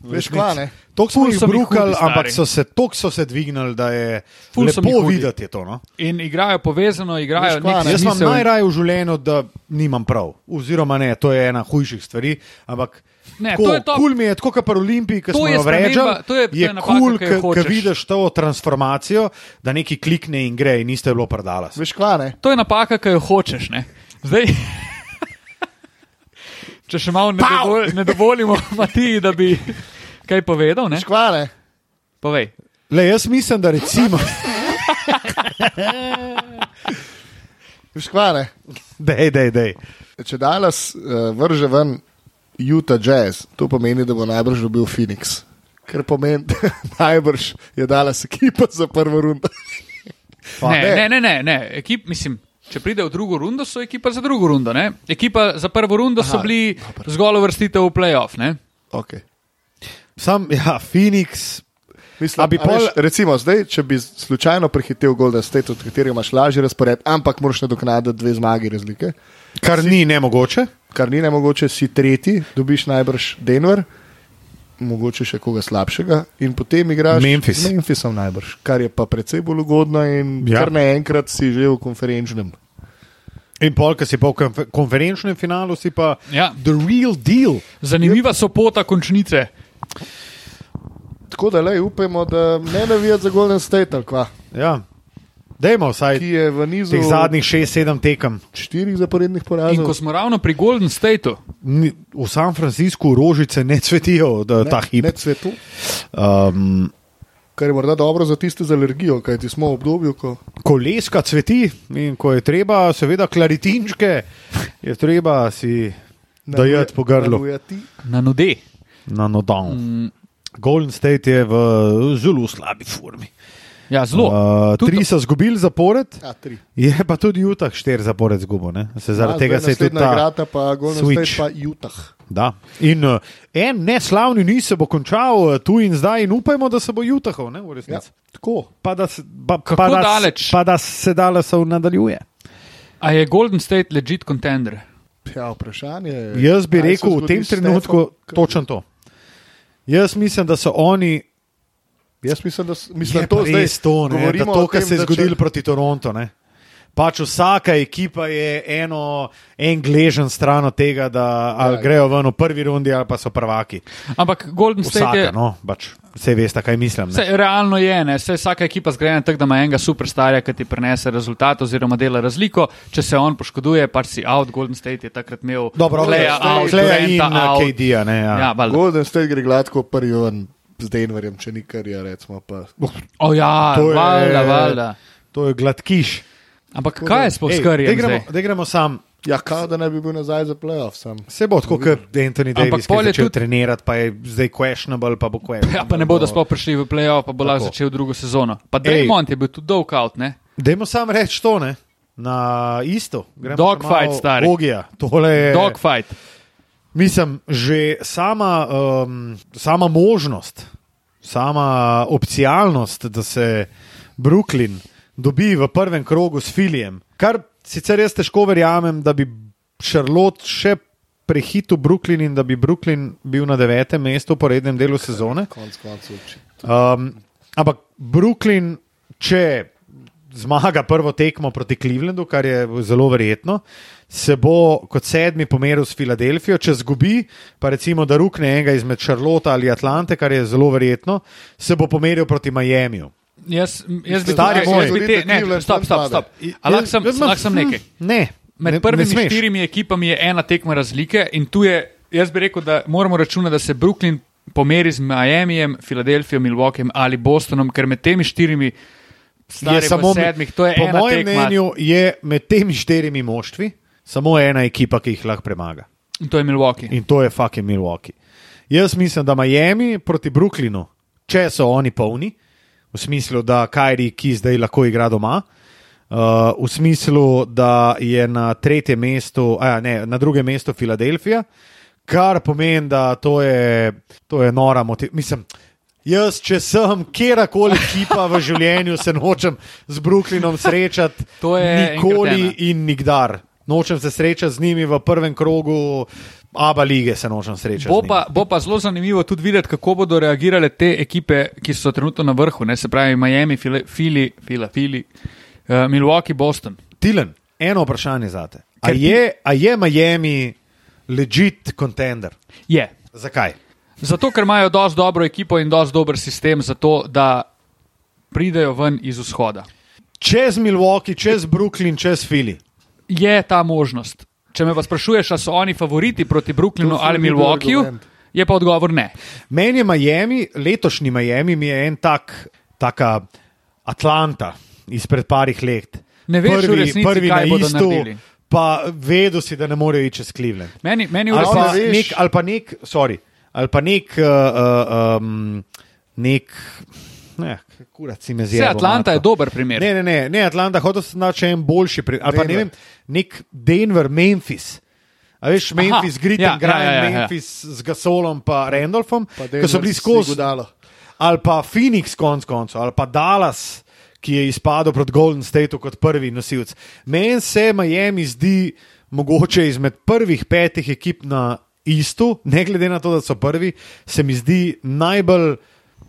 Veš kvane. Tok smo jih brukali, ampak so se, tok so se dvignili, da je Ful lepo videti je to. No? In igrajo povezano, igrajo Veš, kva? Jaz imam smisel. najraje v življenju, da nimam prav. Oziroma, ne, to je ena hujših stvari. Ampak Ne, tako, to je to. Kul mi je, tako kot pri Olimpiji, ki smo jo to je- to je je napaka, kul, ki jo ki vidiš to transformacijo, da neki klikne in gre, in niste bilo predala. Veš kvane. To je napaka, ki jo hočeš. Ne? Zdaj, <laughs> če še malo ne, dovol, ne dovolimo <laughs> Matiji, da bi kaj povedal, ne? Veš kvane. povej. Le, jaz mislim, da recimo, Veš kvane. dej, dej, dej. Če Dallas uh, vrže ven Utah Jazz, to pomeni, da bo najbrž dobil Phoenix. Ker pomeni, <laughs> da najbrž je Dallas ekipa za prvo rundo. <laughs> Ne, ne. ne, ne, ne, ne. Ekip, mislim, če pride v drugo rundo, so ekipa za drugo rundo. Ne? Ekipa za prvo rundo so Aha, bili dobro. zgolj uvrstitev v playoff. Ne? Okay. Sam, ja, Phoenix. Mislim, bi a veš, pol- recimo, zdaj, če bi slučajno prehitel Golden State, od katerega imaš lažji razpored, ampak moraš nadoknaditi dve zmagi razlike, Kar ni nemogoče. Kar ni nemogoče, si tretji, dobiš najbrž Denver, mogoče še koga slabšega, in potem igraš Memphis. z Memphisom najbrž, kar je pa precej bolj ugodno in Ja. kar naenkrat si že v konferenčnem. In pol, ki si pa v konfer konferenčnem finalu, si pa Ja. the real deal. Zanimiva so pota končnice. Tako da le upajmo, da ne navijati za Golden State, ali kva, Ja. Dajmo vsaj ki je v nizu teh zadnjih 6-7 tekem. štirih zaporednih In porazov. ko smo ravno pri Golden Stateu, V San Franciscu rožice ne cvetijo, da ta hip. Ne cvetu, Um, kar je morda dobro za tiste z alergijo, kajti smo v obdobju, ko koleska cveti in ko je treba, seveda, klaritinčke, je treba si dajati po grlu na nude. na nodon. Mm. Golden State je v zelo slabi formi. Ja, zelo. Uh, Tudi- tri so izgubili zapored, Ja, tri. je pa tudi Utah štiri zapored zgubo. ne. Se zaradi Ja, tega se je tudi ta. igrata pa Golden. State pa Utah. Da. In uh, en neslavni niz se bo končal uh, tu in zdaj, in upajmo, da se bo Utahov, ne v Ja, resnici. tako. Pa da se, pa, Kako pa da, daleč? Pa da se Dallasov nadaljuje. A je Golden State legit contender? Ja, vprašanje. Jaz bi rekel v tem trenutku Curryjem? točno to. Jaz mislim, da so oni. Jaz mislim, da, mislim, Je to zdaj to, ne, da govorimo to, kar tem, se je da če- zgodilo proti Torontu. Ne. Pač vsaka ekipa je eno, en gležen stran od tega, da ali Ja. grejo ven v prvi rundi ali pa so prvaki. Ampak Golden State Vsaka, je. no, pač, vse veste, kaj mislim. Ne. Vse, realno je, ne? Vse, vsaka ekipa zgrajena tako, da ima enega superstarja, ki ti prenese rezultat oziroma dela razliko. Če se on poškoduje, pač si out. Golden State je takrat imel Dobro, Kleja State, out, Kleja in Duranta uh, out. KD-ja. ne, Ja. Ja. Golden State gre gladko prvi ven z Denverjem, če ni kar je, recimo. Pa. O ja, To je- valjda, valjda. To je gladkiš. Ampak kaj je sploh s Curryjem daj gremo, zdaj? daj gremo sam. Ja, kao da ne bi bil nazaj za playoff. Sam. Se bo tako, kot Anthony Davis, ki je je začel tudi- trenirati, pa je zdaj questionable, pa bo questionable. Ja, pa ne bodo sploh prišli v playoff, pa bo lahko Tako. začel drugo sezono. Pa Ej. Draymond je bil tudi dolg out, ne? Dajmo sam reči to, ne? Na isto. Dogfight, stari. Ogija. Tole je, Dogfight. Mislim, že sama, um, sama možnost, sama opcionalnost, da se Brooklyn dobi v prvem krogu s Filijem, kar sicer jaz težko verjamem, da bi Charlotte še prehitil Brooklyn in da bi Brooklyn bil na devetem mestu po rednem delu sezone. Um, ampak Brooklyn, če zmaga prvo tekmo proti Clevelandu, kar je zelo verjetno, se bo kot sedmi pomeril s Filadelfijo. Če zgubi, pa recimo, da rukne enega izmed Charlotte ali Atlante, kar je zelo verjetno, se bo pomeril proti Miamiju. Jaz, jaz bi Stari moj. jaz bi te, ne, stop, stop, stop. Lahko sem, lahko sem nekaj. Ne. Med ne, prvimi ne štirimi ekipami je ena tekma razlike in tu je, jaz bi rekel, da moramo računati, da se Brooklyn pomeri z Miamijem, Filadelfijo, Milwaukeejem ali Bostonom, ker med temi štirimi Je samo, sedmih, to je po ena mojem tekma. mnenju je med temi štirimi moštvi samo ena ekipa, ki jih lahko premaga. In to je Milwaukee. In to je fucking Milwaukee. Jaz mislim, da Miami proti Brooklynu, če so oni polni, v smislu, da Kajri, ki zdaj lahko igra doma, uh, v smislu, da je na tretjem mestu, a ja, ne, na drugem mestu Filadelfija, kar pomeni, da to je, to je nora motivacija. Mislim, jaz, če sem kjerkoli ekipa v življenju, se nočem z Brooklynom srečati, <laughs> To je nikoli ena. in nikdar. Nočem se srečati z njimi v prvem krogu, Aba lige se nočem srečati. Bo pa, bo pa zelo zanimivo tudi videti, kako bodo reagirale te ekipe, ki so trenutno na vrhu, ne, se pravi Miami, Fili, Fili, Fila, Fili uh, Milwaukee, Boston. Tilen, eno vprašanje za te. A je, a je Miami legit contender? Je. Zakaj? Zato, ker imajo dosti dobro ekipo in dosti dober sistem za to, da pridejo ven iz vzhoda. Čez Milwaukee, čez Brooklyn, čez Philly. Je ta možnost. Če me pa sprašuješ, ali so oni favoriti proti Brooklynu ali Milwaukeeju, je pa odgovor ne. Meni je Miami, letošnji Miami, mi je en tak, taka Atlanta izpred parih let. Ne veš prvi, resnici, prvi na istu, pa vedo si, da ne morejo iti čez Cleveland. Meni, meni Ali pa nek, ali pa nek, sorry, ali pa nek, uh, uh, um, nek, ne, kurat si me zjebo. Atlanta je dober primer. Ne, ne, ne, ne Atlanta, hotel sem znati še en boljši primer. Ali pa ne Denver. vem, nek Denver, Memphis. A veš, Memphis, Grit ja, in Grind, ja, ja, ja. Memphis z Gasolom pa Randolphom, Pa ki so bili skozi. Ali pa Phoenix konc koncev, ali pa Dallas, ki je izpadel proti Golden Stateu kot prvi nosilc. Meni se Miami zdi mogoče izmed prvih petih ekip na istu, ne glede na to, da so prvi, se mi zdi najbolj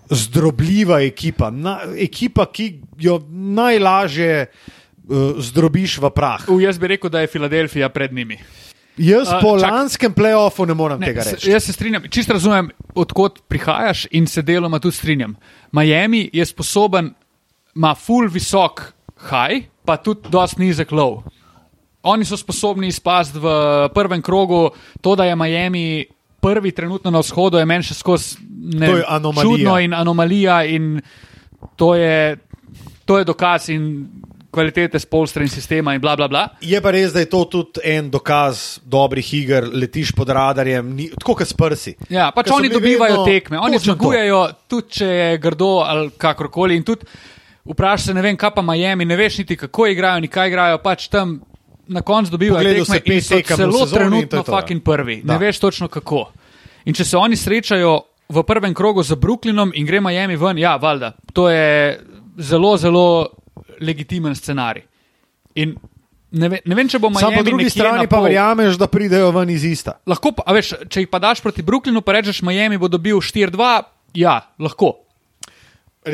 zdrobljiva ekipa. Na, ekipa, ki jo najlažje uh, zdrobiš v prah. U, jaz bi rekel, da je Filadelfija pred njimi. Jaz po čak- lanskem playoffu ne morem Ne, tega reči. Jaz se strinjam, čisto razumem, odkot prihajaš in se deloma tudi strinjam. Miami je sposoben, ima full visok high, pa tudi dost nizek low. Oni so sposobni izpasti v prvem krogu, to, da je Miami prvi trenutno na vzhodu, je meni še skozi ne To je anomalija. čudno in anomalija in to je, to je dokaz in kvalitete spolstra in sistema in bla bla bla. Je pa res, da je to tudi en dokaz dobrih iger, letiš pod radarjem, ni, tako kot s prsi. Ja, pač oni dobivajo vedno tekme, oni to. zmagujejo, tudi če je grdo ali kakorkoli. In tudi vprašaj se, ne vem, kaj pa Miami, ne veš niti kako igrajo, ni kaj igrajo, pač tam na koncu dobivajo Pogledal tekme in so celo to trenutno je to, ja. fucking prvi. Da. Ne veš točno kako. In če se oni srečajo v prvem krogu z Brooklynom in gre Miami ven, ja, valjda, to je zelo, zelo legitimen scenarij. In ne, ve, ne vem, če bo Miami. Sam po drugi strani pa verjameš, da pridejo ven iz ista. Lahko, pa, veš, če jih pa daš proti Brooklynu, pa rečeš, Miami bo dobil 4-2, ja, lahko.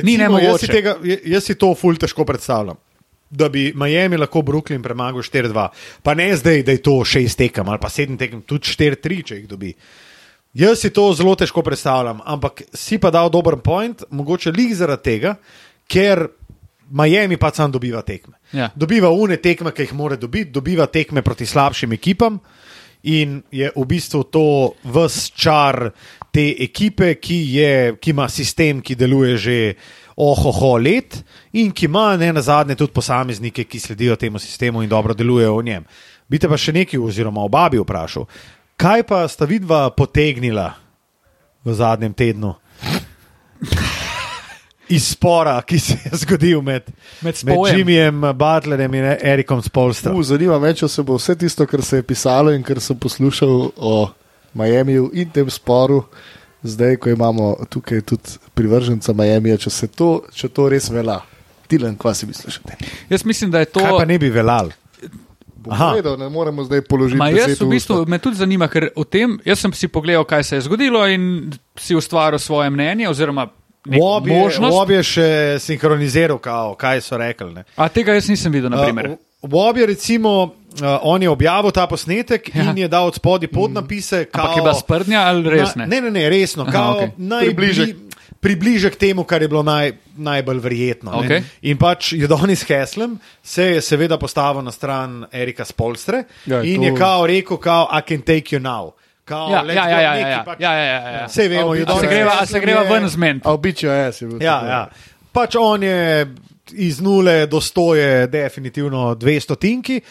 Ni nemogoče. Jaz si, tega, jaz si to ful težko predstavljam. Da bi Miami lahko Brooklyn premagal 4-2, pa ne zdaj, da je to 6 tekem ali pa 7 tekem, tudi 4-3, če jih dobi. Jaz si to zelo težko predstavljam, ampak si pa dal dober point, mogoče lig zaradi tega, ker Miami pa sam dobiva tekme. Ja. Dobiva une tekme, ki jih mora dobiti, dobiva tekme proti slabšim ekipam. In je v bistvu to vse čar te ekipe, ki, je, ki ima sistem, ki deluje že ohoho let in ki ima ne na zadnje tudi posameznike, ki sledijo temu sistemu in dobro delujejo v njem. Bite pa še nekaj, oziroma oba bi vprašal, kaj pa sta vidva potegnila v zadnjem tednu? Iz spora, ki se je zgodil med, Med med. Jimmyjem Butlerjem in Erikom Spolstrom. Zanima me, če se bo vse tisto, kar se je pisalo in kar sem poslušal o Miamiju in tem sporu, zdaj, ko imamo tukaj tudi privrženca Miamija, če, se to, če to res velja. Tilen, kva si misliš? Jaz mislim, da je to. Kaj pa ne bi velal? Aha. povedal, ne moremo zdaj položiti. Ma jaz v bistvu usta. me tudi zanima, ker o tem, jaz sem si pogledal, kaj se je zgodilo in si ustvaril svoje mnenje oziroma neko Wob je, možnost. Wob je še sinhroniziral, kao, kaj so rekli. ne. A tega jaz nisem videl, na primer. Uh, Wob je recimo, uh, on je objavil ta posnetek Ja. in je dal od spodaj podnapise. Ampak je bila sprdnja ali res ne? Na, ne, ne, ne, resno. Aha, Kao, okej. najbli, Približek. Približek temu, kar je bilo naj, najbolj verjetno. ne. Okej. In pač je Donis Heslem se je seveda postavil na stran Erika Spolstre Ja, in to- je kao rekel, kao, I can take you now. Kao, Ja, let's ja, go, ja, ja, nekaj ja, pač- ja, ja, ja, ja. Sej vemo, A je v bistvu A se greva, se greva je- ven z men? A običajo je, si bil. Ja, tako. ja. Pač on je iz nule do sto je definitivno 200 tinki,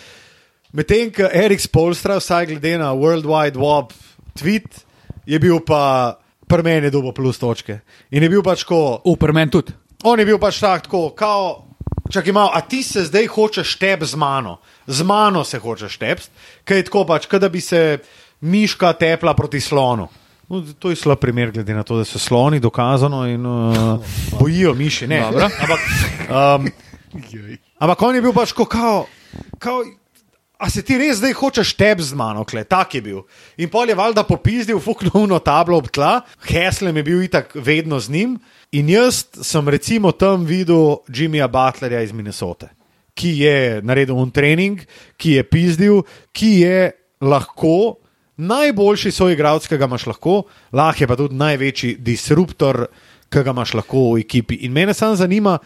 medtem ko Erik Spolstra, vsaj glede na World Wide Web tweet, je bil pa premeni dobo plus točke. In je bil pač ko, Upr men tudi. on je bil pač tak, tako, kao, čakaj malo, a ti se zdaj hočeš štep z mano, z mano se hočeš štep, kaj je tako pač, kot da bi se miška tepla proti slonu. No, to je slab primer, glede na to, da so sloni dokazano in uh, bojijo miši. Ne, ampak, um, ampak on je bil pač ko, kao, kao, a se ti res zdaj hočeš tep z mano, kle, tak je bil. In pol je valjda popizdil fuknovno <laughs> tablo ob tla, Heslem je bil itak vedno z njim. In jaz sem recimo tam videl Jimmyja Butlerja iz Minnesote, ki je naredil un trening, ki je pizdil, ki je lahko najboljši soigralec, ki ga imaš lahko, lahko je pa tudi največji disruptor, ki ga imaš lahko v ekipi. In mene samo zanima,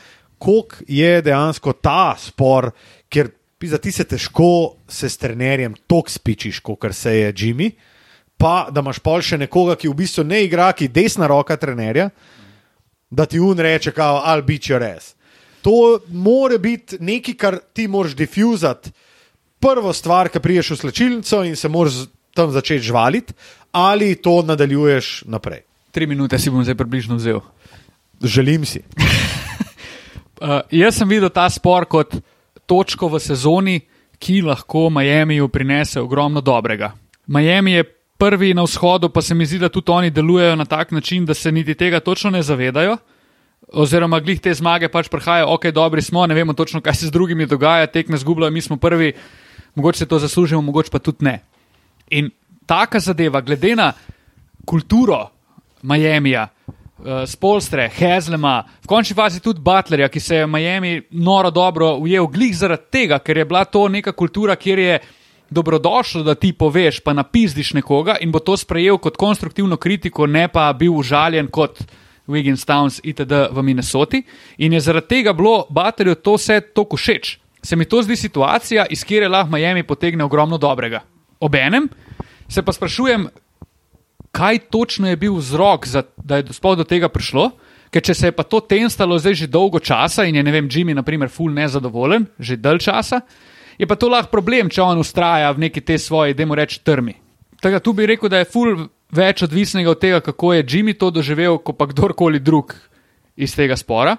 koliko je dejansko ta spor, ker za ti se težko se s trenerjem tok spičiš, kot se je Jimmy, pa da imaš pol še nekoga, ki v bistvu ne igra, ki je desna roka trenerja, da ti un reče, kao, I'll beat your ass. To more biti nekaj, kar ti moraš difuzati. Prvo stvar, ki priješ v slčilnico in se moraš tam začeti žvaliti, ali to nadaljuješ naprej. Tri minute si bom zdaj približno vzel. Želim si. <laughs> Uh, jaz sem videl ta spor kot točko v sezoni, ki lahko Miamiju prinese ogromno dobrega. Miami je prvi na vzhodu, pa se mi zdi, da tudi oni delujejo na tak način, da se niti tega točno ne zavedajo. Oziroma, glih te zmage pač prihajajo, ok, dobri smo, ne vemo točno, kaj se z drugimi dogaja, tekme zgubljajo, mi smo prvi, mogoče se to zaslužimo, mogoče pa tudi ne. In taka zadeva, glede na kulturo Miamija, uh, Spolstre, Hezlema, v končni fazi tudi Butlerja, ki se je v Miami noro dobro ujel, glih zaradi tega, ker je bila to neka kultura, kjer je dobrodošlo, da ti poveš, pa napizdiš nekoga in bo to sprejel kot konstruktivno kritiko, ne pa bil užaljen kot Wiggins Towns itd. v Minnesoti. In je zaradi tega bilo Butlerju to vse tako všeč. Se mi to zdi situacija, iz kjer lahko Miami potegne ogromno dobrega. Obenem se pa sprašujem, kaj točno je bil vzrok, za, da je sploh do tega prišlo. Ker če se je pa to tenstalo zdaj že dolgo časa in je, ne vem, Jimmy, naprimer, ful nezadovoljen, že dalj časa, je pa to lahko problem, če on ustraja v neki te svoji, da mu reč, trmi. Tako tu bi rekel, da je ful več odvisnega od tega, kako je Jimmy to doživel, kot pa kdorkoli drug iz tega spora.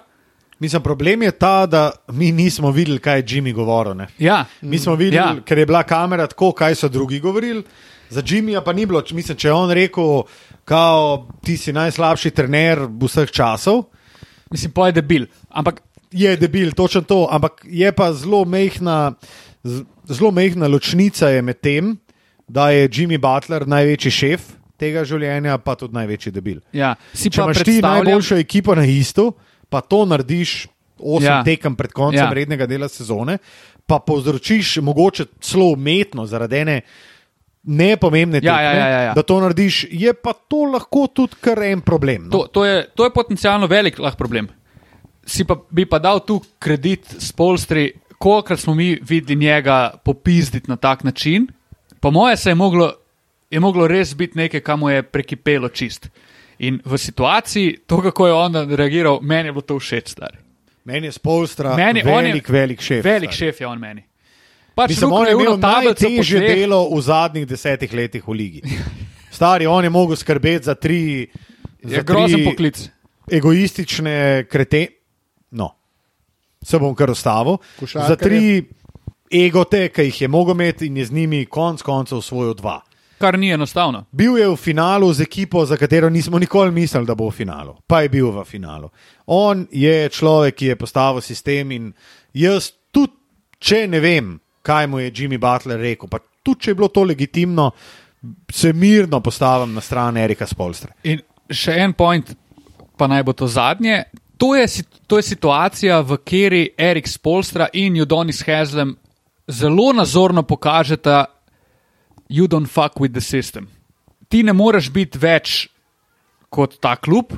Mislim, problem je ta, da mi nismo videli, kaj je Jimmy govoril. Ne? Ja, Mi smo videli, ja. ker je bila kamera tako, kaj so drugi govorili. Za Jimmyja pa ni bilo, mislim, če je on rekel, kao, ti si najslabši trener vseh časov, mislim, pa je debil. Ampak je debil, točno to, ampak je pa zelo mehna, zelo mehna ločnica je med tem, da je Jimmy Butler največji šef tega življenja, pa tudi največji debil. ja, si Če pa imaš ti predstavljam, najboljšo ekipo na istu, pa to narediš osem Ja. tekem pred koncem ja. rednega dela sezone, pa povzročiš mogoče celo umetno zaradi ene nepomembne Ja, tekme, ja, ja, ja, ja. da to narediš, je pa to lahko tudi kar en problem. No? To, to, je, to je potencialno velik lahko problem. Si pa, bi pa dal tu kredit Spolstri, kolikrat smo mi videli njega popizditi na tak način. Po moje se je moglo, je moglo res biti nekaj, kar mu je prekipelo čist. In v situaciji, to, kako je on reagiral, meni je bilo to všeč, stari. Meni je spolstra Meni- on je velik, velik šef. Velik stari. šef je on meni. Pač Mislim, on je imel najtežje delo v zadnjih desetih letih v ligi. Stari, on je mogel skrbeti za tri, Je za grozen tri poklic. egoistične krete. No, se bom kar ustavil. Košarkarje. Za tri egote, ki jih je mogel imeti in je z njimi konec koncev osvojil dva. Kar ni enostavno. Bil je v finalu z ekipo, za katero nismo nikoli mislili, da bo v finalu, pa je bil v finalu. On je človek, ki je postavil sistem in jaz tudi, če ne vem, kaj mu je Jimmy Butler rekel, pa tudi če je bilo to legitimno, se mirno postavim na stran Erika Spolstra. In še en point, pa naj bo to zadnje. To je, to je situacija, v kateri Erik Spolstra in Judonis Hezlem zelo nazorno pokažeta, you don't fuck with the system. Ti ne moreš biti več kot ta klub.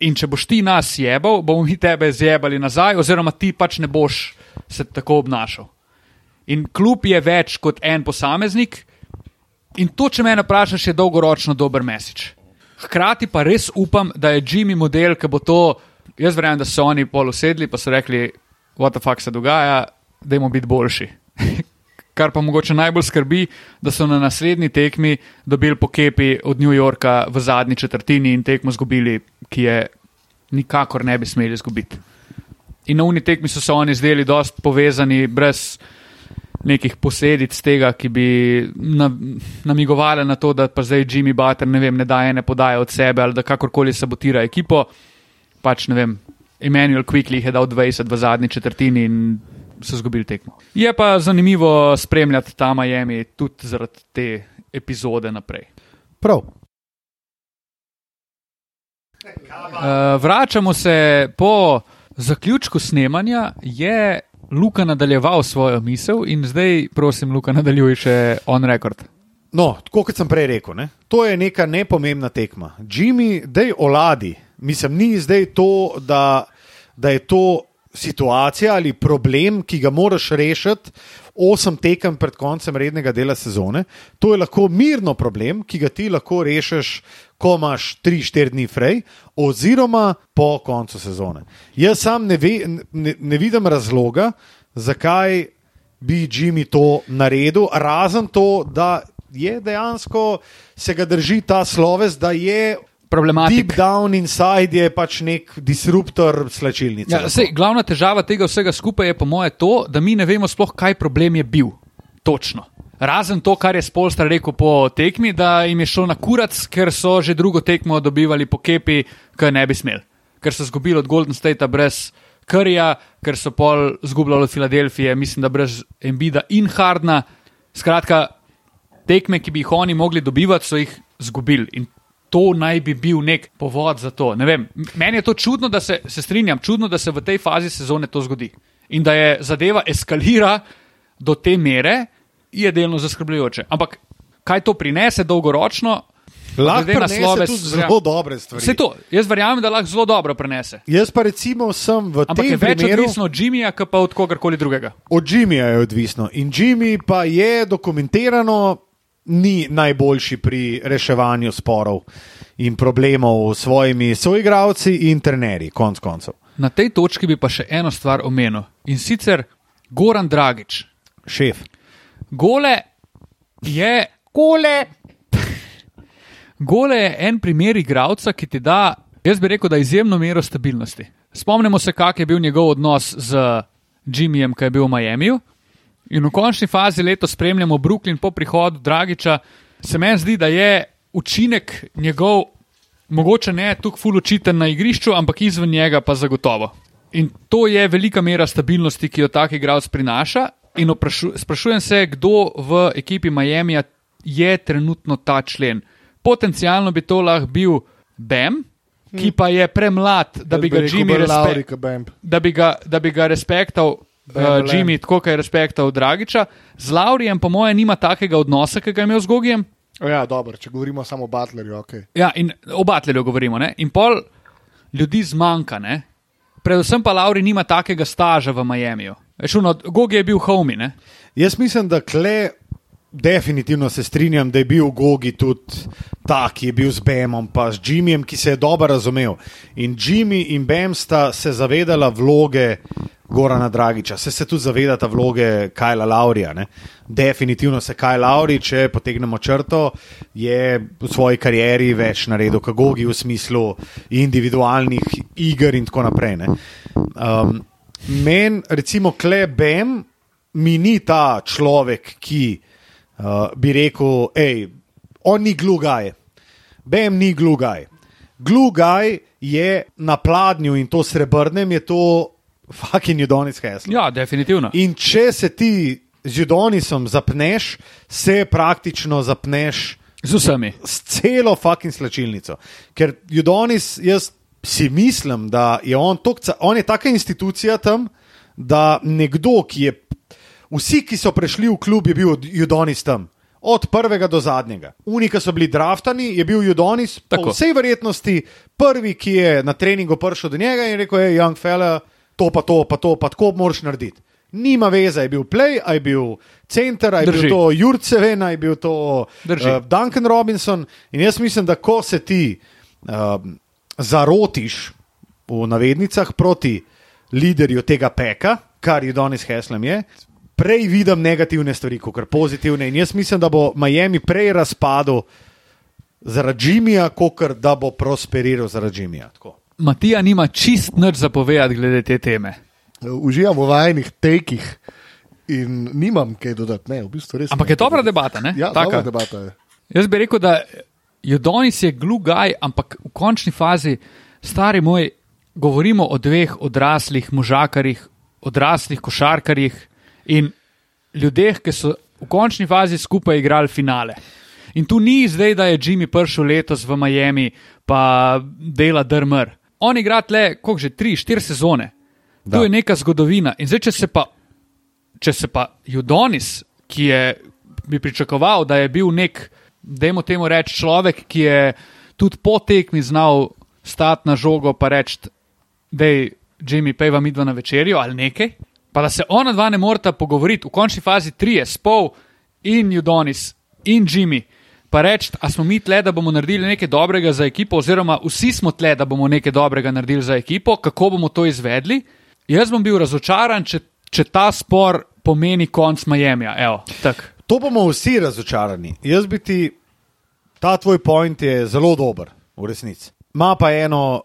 In če boš ti nas jebal, bomo mi tebe zjebali nazaj, oziroma ti pač ne boš se tako obnašal. In klub je več kot en posameznik, in to, če me vprašaš, je dolgoročno dober mesič. Hkrati pa res upam, da je Jimmy model, ki bo to. Jaz verjamem, da so oni pol usedli in so rekli, what the fuck se dogaja, da jim biti boljši. <laughs> Kar pa mogoče najbolj skrbi, da so na naslednji tekmi dobili pokepi od New Yorka v zadnji četrtini in tekmo zgubili, ki je nikakor ne bi smeli izgubiti. In na uni tekmi so se oni zdeli dosti povezani, brez nekih posledic tega, ki bi na, namigovali na to, da pa zdaj Jimmy Butler ne, vem, ne da ene podaje od sebe ali da kakorkoli sabotira ekipo. Pač ne vem, Emmanuel Quickly je dal 20 v zadnji četrtini in so izgubili tekmo. Je pa zanimivo spremljati ta Miami tudi zaradi te epizode naprej. Prav. Uh, vračamo se po zaključku snemanja, je Luka nadaljeval svojo misel in zdaj, prosim, Luka, nadaljuje še on record. No, tako kot sem prej rekel, ne? to je neka nepomembna tekma. Jimmy, dej oladi. Mislim, ni zdaj to, da, da je to situacija ali problem, ki ga moraš rešiti osem tekem pred koncem rednega dela sezone. To je lahko mirno problem, ki ga ti lahko rešiš, ko imaš 3-4 dni frej, oziroma po koncu sezone. Jaz sam ne, ve, ne, ne vidim razloga, zakaj bi Jimmy to naredil, razen to, da je dejansko se ga drži ta sloves, da je Problematik. deep down inside je pač nek disruptor slačilnice. Ja, sej, glavna težava tega vsega skupaj je, po moje, to, da mi ne vemo sploh, kaj problem je bil. Točno. Razen to, kar je Spolstar rekel po tekmi, da jim je šlo na kurac, ker so že drugo tekmo dobivali po kepi, ki ne bi smeli. Ker so izgubili od Golden Statea brez Krja, ker so pol izgubljali od Filadelfije, mislim, da brez Embida in Hardna. Skratka, tekme, ki bi jih oni mogli dobivati, so jih izgubili. In to naj bi bil nek povod za to. Ne vem, meni je to čudno, da se, se strinjam, čudno, da se v tej fazi sezone to zgodi. In da je zadeva eskalira do te mere, je delno zaskrbljujoče. Ampak kaj to prinese dolgoročno? Lahko glede na prinese sloves, tudi ja. zelo dobre stvari. Vse to, jaz verjamem, da lahko zelo dobro prenese. Jaz pa recimo sem v Ampak tem je več primeru odvisno od Jimmyja, kot pa od kogarkoli drugega. od Jimmyja je odvisno. In Jimmy pa je dokumentirano ni najboljši pri reševanju sporov in problemov s svojimi soigravci in trenerji, konc koncev. Na tej točki bi pa še eno stvar omenil in sicer Goran Dragič. Šef. Gole je. Gole. Gole je en primer igralca, ki ti da, jaz bi rekel, da izjemno mero stabilnosti. Spomnimo se, kak je bil njegov odnos z Jimmyjem, ki je bil v Miamiju. In v končni fazi leto spremljamo Brooklyn po prihodu Dragiča. Se meni zdi, da je učinek njegov, mogoče ne tako ful očiten na igrišču, ampak izven njega pa zagotovo. In to je velika mera stabilnosti, ki jo tak igralec prinaša. In oprašu, sprašujem se, kdo v ekipi Miami je trenutno ta člen. Potencialno bi to lahko bil Bam, ki pa je premlad, da bi ga Jimmy respektiral da bi ga, da bi ga respektal uh, Jimmy, tako kot je respektal Dragiča. Z Laurijem, po mojem, nima takega odnosa, ki ga je imel z Gogijem. Ja, dobro, če govorimo samo o Butlerju, ok. Ja, in o Batlju govorimo. Ne? In pol ljudi zmanjka. Ne? Predvsem pa Lauri nima takega staža v Miamiju. Šuno, Gogi je bil homi. Ne? Jaz mislim, da kle. Definitivno se strinjam, da je bil Gogi tudi tak, ki je bil z Bemom, pa z Jimmyjem, ki se je dobro razumel. In Jimmy in Bem sta se zavedala vloge Gorana Dragiča, se se tudi zavedata vloge Kajla Laurija. Ne? Definitivno se Kaj Lauri, če potegnemo črto, je v svoji karieri več naredil kot Gogi v smislu individualnih iger in tako naprej. ne. Um, Meni, recimo, kle Bem, mi ni ta človek, ki uh, bi rekel, hej, on ni glugaj, Bem ni glugaj. Glugaj je na pladnju in to srebrnem je to fucking Judonis Hesl. Ja, definitivno. In če se ti z Judonisom zapneš, se praktično zapneš Z vsemi. s celo fucking slačilnico. Ker Judonis, jaz si mislim, da je on, tok, on je taka institucija tam, da nekdo, ki je. Vsi, ki so prišli v klub, je bil Judonis tam. Od prvega do zadnjega. Unika so bili draftani, je bil Judonis, po Tako. vsej verjetnosti prvi, ki je na treningu prišel do njega in rekel: hej, young fella, to pa to, pa to, pa tako moraš narediti. Nima veze, je bil play, je bil center, je Drži. bil to Jurceven, je bil to Drži. uh, Duncan Robinson. In jaz mislim, da ko se ti um, zarotiš v navednicah proti liderju tega peka, kar je Donis Heslem je. Prej vidim negativne stvari, kot pozitivne. In jaz mislim, da bo Miami prej razpadel zaradi Jimmyja, kot da bo prosperiral zaradi. Tako. Matija nima čist nič zapovedati glede te teme. Uživam v vajnih tekih in nimam kaj dodati. Ne, v bistvu res Ampak nimam je dobra debata, ne? Ja, Taka. dobra debata je. Jaz bi rekel, da Jodonis je glugaj, ampak v končni fazi, stari moj, govorimo o dveh odraslih možakarjih, odraslih košarkarjih in ljudeh, ki so v končni fazi skupaj igrali finale. In tu ni zdaj, da je Jimmy prišel letos v Miami, pa dela drmr. On igra tle, koliko že tri, štiri sezone. Da. To je neka zgodovina. In zdaj, če se pa če se pa Judonis, ki je, bi pričakoval, da je bil nek, dajmo temu reči, človek, ki je tudi po tekmi znal stati na žogo in reči, da je Jimmy pejva midva na večerjo ali nekaj, pa da se ona dva ne morata pogovoriti, v končni fazi trije, spol in Judonis in Jimmy. Pa reči, a smo mi tle, da bomo naredili nekaj dobrega za ekipo, oziroma vsi smo tle, da bomo nekaj dobrega naredili za ekipo, kako bomo to izvedli. Jaz bom bil razočaran, če, če ta spor pomeni konc Miamija. Evo, tak. To bomo vsi razočarani. Jaz bi ti, ta tvoj point je zelo dober, v resnici. Ma pa eno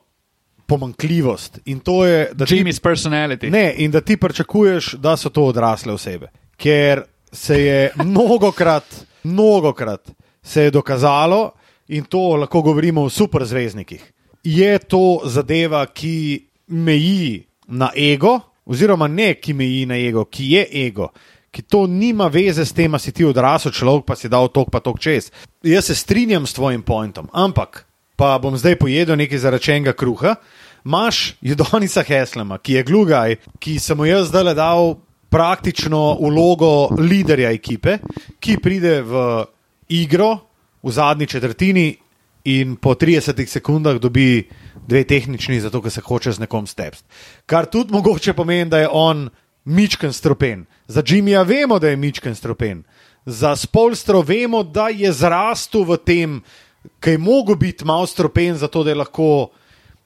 pomankljivost in to je, da ti, Jimmy's personality. ne, in da ti pričakuješ, da so to odrasle osebe. Ker se je <laughs> mnogokrat, mnogokrat se je dokazalo, in to lahko govorimo o superzvezdnikih, je to zadeva, ki meji na ego, oziroma ne, ki meji na ego, ki je ego. Ki to nima veze s tem, da si ti odrasel človek, pa si dal tok, pa tok čez. Jaz se strinjam s tvojim pointom, ampak pa bom zdaj pojedel nekaj zaračenega kruha. Imáš Judonisa Heslema, ki je glugaj, ki sem mu jaz zdaj dal praktično vlogo voditelja ekipe, ki pride v igro v zadnji četrtini in po 30 sekundah dobi dve tehnični, zato ker se hoče z nekom stepst. Kar tudi mogoče pomeni, da je on mičken stropen. Za Jimmyja vemo, da je mičken stropen. Za Spolstro vemo, da je zrastel v tem, ki je mogel biti malo stropen, zato da je lahko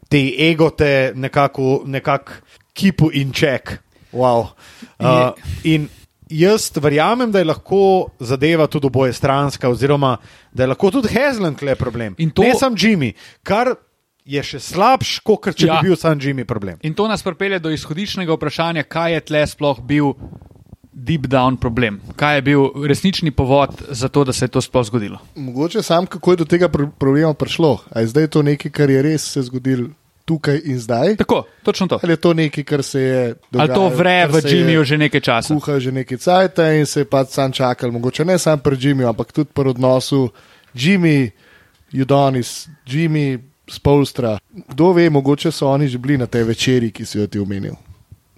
te egote nekako nekak kipu in ček. Wow. Uh, in jaz verjamem, da je lahko zadeva tudi oboje stranska, oziroma da je lahko tudi Hezland le problem. In to- Ne sam Jimmy, kar je še slabš, kot če Ja. bi bil sam Jimmy problem. In to nas pripelje do izhodiščnega vprašanja, kaj je tle sploh bil deep down problem. Kaj je bil resnični povod za to, da se je to sploh zgodilo. Mogoče sam, kako je do tega pro- problema prišlo. A je zdaj to nekaj, kar je res se zgodilo tukaj in zdaj? Tako, točno to. Ali je to nekaj, kar se je Ali dogajalo? to vre v je Jimmyju že nekaj časa? Kuha že nekaj cajt in se je pač sam čakal, mogoče ne samo pri Jimmyju, ampak tudi pri odnosu Jimmy, Judonis, Jimmy, Spolstra. Kdo ve, mogoče so oni že bili na tej večeri, ki si jo ti omenil.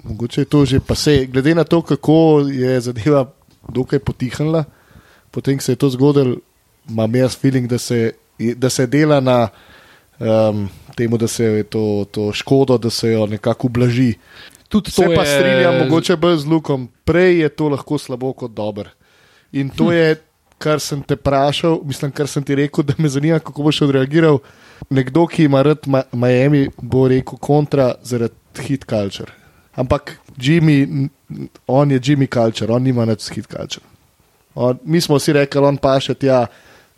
Mogoče je to že pa se, glede na to, kako je zadeva dokaj potihnila, potem ko se je to zgodilo, imam jaz feeling, da se, da se dela na um, temu, da se je to, to škodo, da se jo nekako ublaži. Tudi Se to pa je- strinjam, mogoče bolj z Lukom. Prej je to lahko slabo kot dobro. In to Hm. je, kar sem te vprašal, mislim, kar sem ti rekel, da me zanima, kako boš odreagiral. Nekdo, ki ima rad Ma- Miami, bo rekel kontra zaradi hit culture. Ampak Jimmy, on je Jimmy culture, on nima nič s hit culture. On, mi smo vsi rekli, on paše tja,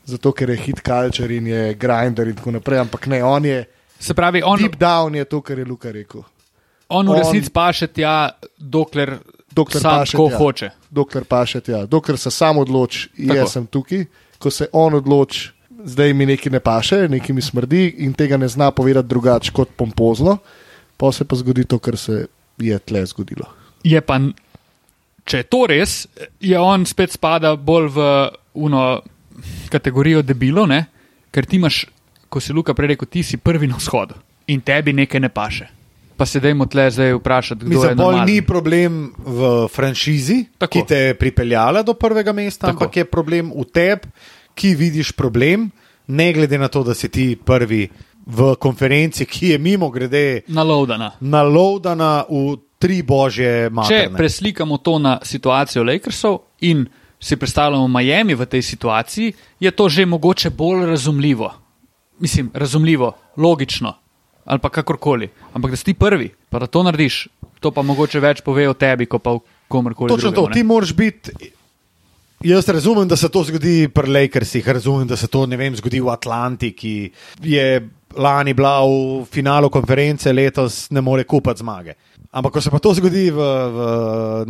zato ker je hit culture in je grinder in tako naprej, ampak ne, on je. Se pravi, on, Deep down je to, kar je Luka rekel. on v resnici paše tja, dokler, Dokler sam paše tako tja. hoče. dokler pa še tja, dokler se sam odloči, jaz sem tukaj, ko se on odloči, zdaj mi nekaj ne paše, nekaj mi smrdi in tega ne zna povedati drugače kot pompozno, pa se pa zgodi to, kar se je tle zgodilo. Je pa, če je to res, je on spet spada bolj v uno kategorijo debilov, ne? ker ti imaš, ko si Luka prej rekel, ti si prvi na vzhodu in tebi nekaj ne paše. Pa se dajmo tle zdaj vprašati, kdo je Mislim, bolj normalen. ni problem v franšizi, Tako. ki te je pripeljala do prvega mesta, Tako. ampak je problem v tebi, ki vidiš problem, ne glede na to, da si ti prvi v konferenci, ki je mimo grede Naloudana. naloudana v tri božje Če materne. preslikamo to na situacijo Lakersov in si predstavljamo Miami v tej situaciji, je to že mogoče bolj razumljivo. Mislim, razumljivo, logično ali pa kakorkoli. Ampak da si ti prvi, pa da to narediš, to pa mogoče več pove o tebi, kot pa o komorkoli. Točno to, drugemu, ne. ti moraš biti. Jaz razumem, da se to zgodi pri Lakersih, razumem, da se to ne vem, zgodi v Atlanti, ki je lani bila v finalu konference, letos ne more kupiti zmage. Ampak ko se pa to zgodi v, v,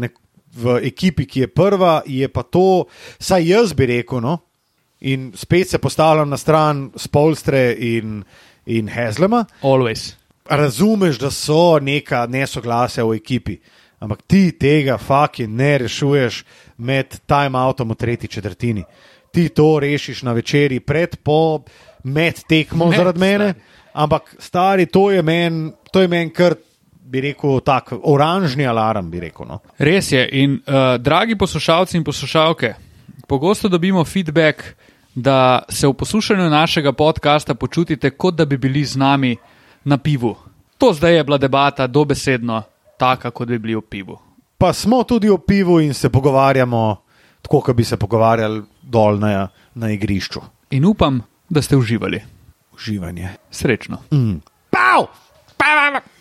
nek, v ekipi, ki je prva, je pa to, saj jaz bi rekel, no, in spet se postavljam na stran Spolstre in, in Hezlema, Always. razumeš, da so neka nesoglasja v ekipi, ampak ti tega faki ne rešuješ med timeoutom v tretji četrtini. Ti to rešiš na večerji, pred, po, med tekmo Med, zaradi mene. Ampak stari, to je meni men kar, bi rekel, tak oranžni alarm, bi rekel. No. Res je. In uh, dragi poslušalci in poslušalke, pogosto dobimo feedback, da se v poslušanju našega podcasta počutite, kot da bi bili z nami na pivu. To zdaj je bila debata dobesedno taka, kot bi bili v pivu. Pa smo tudi o pivu in se pogovarjamo tako, kot bi se pogovarjali dol na, na igrišču. In upam, da ste uživali. Uživanje. Srečno. Mm. Pav! Pav!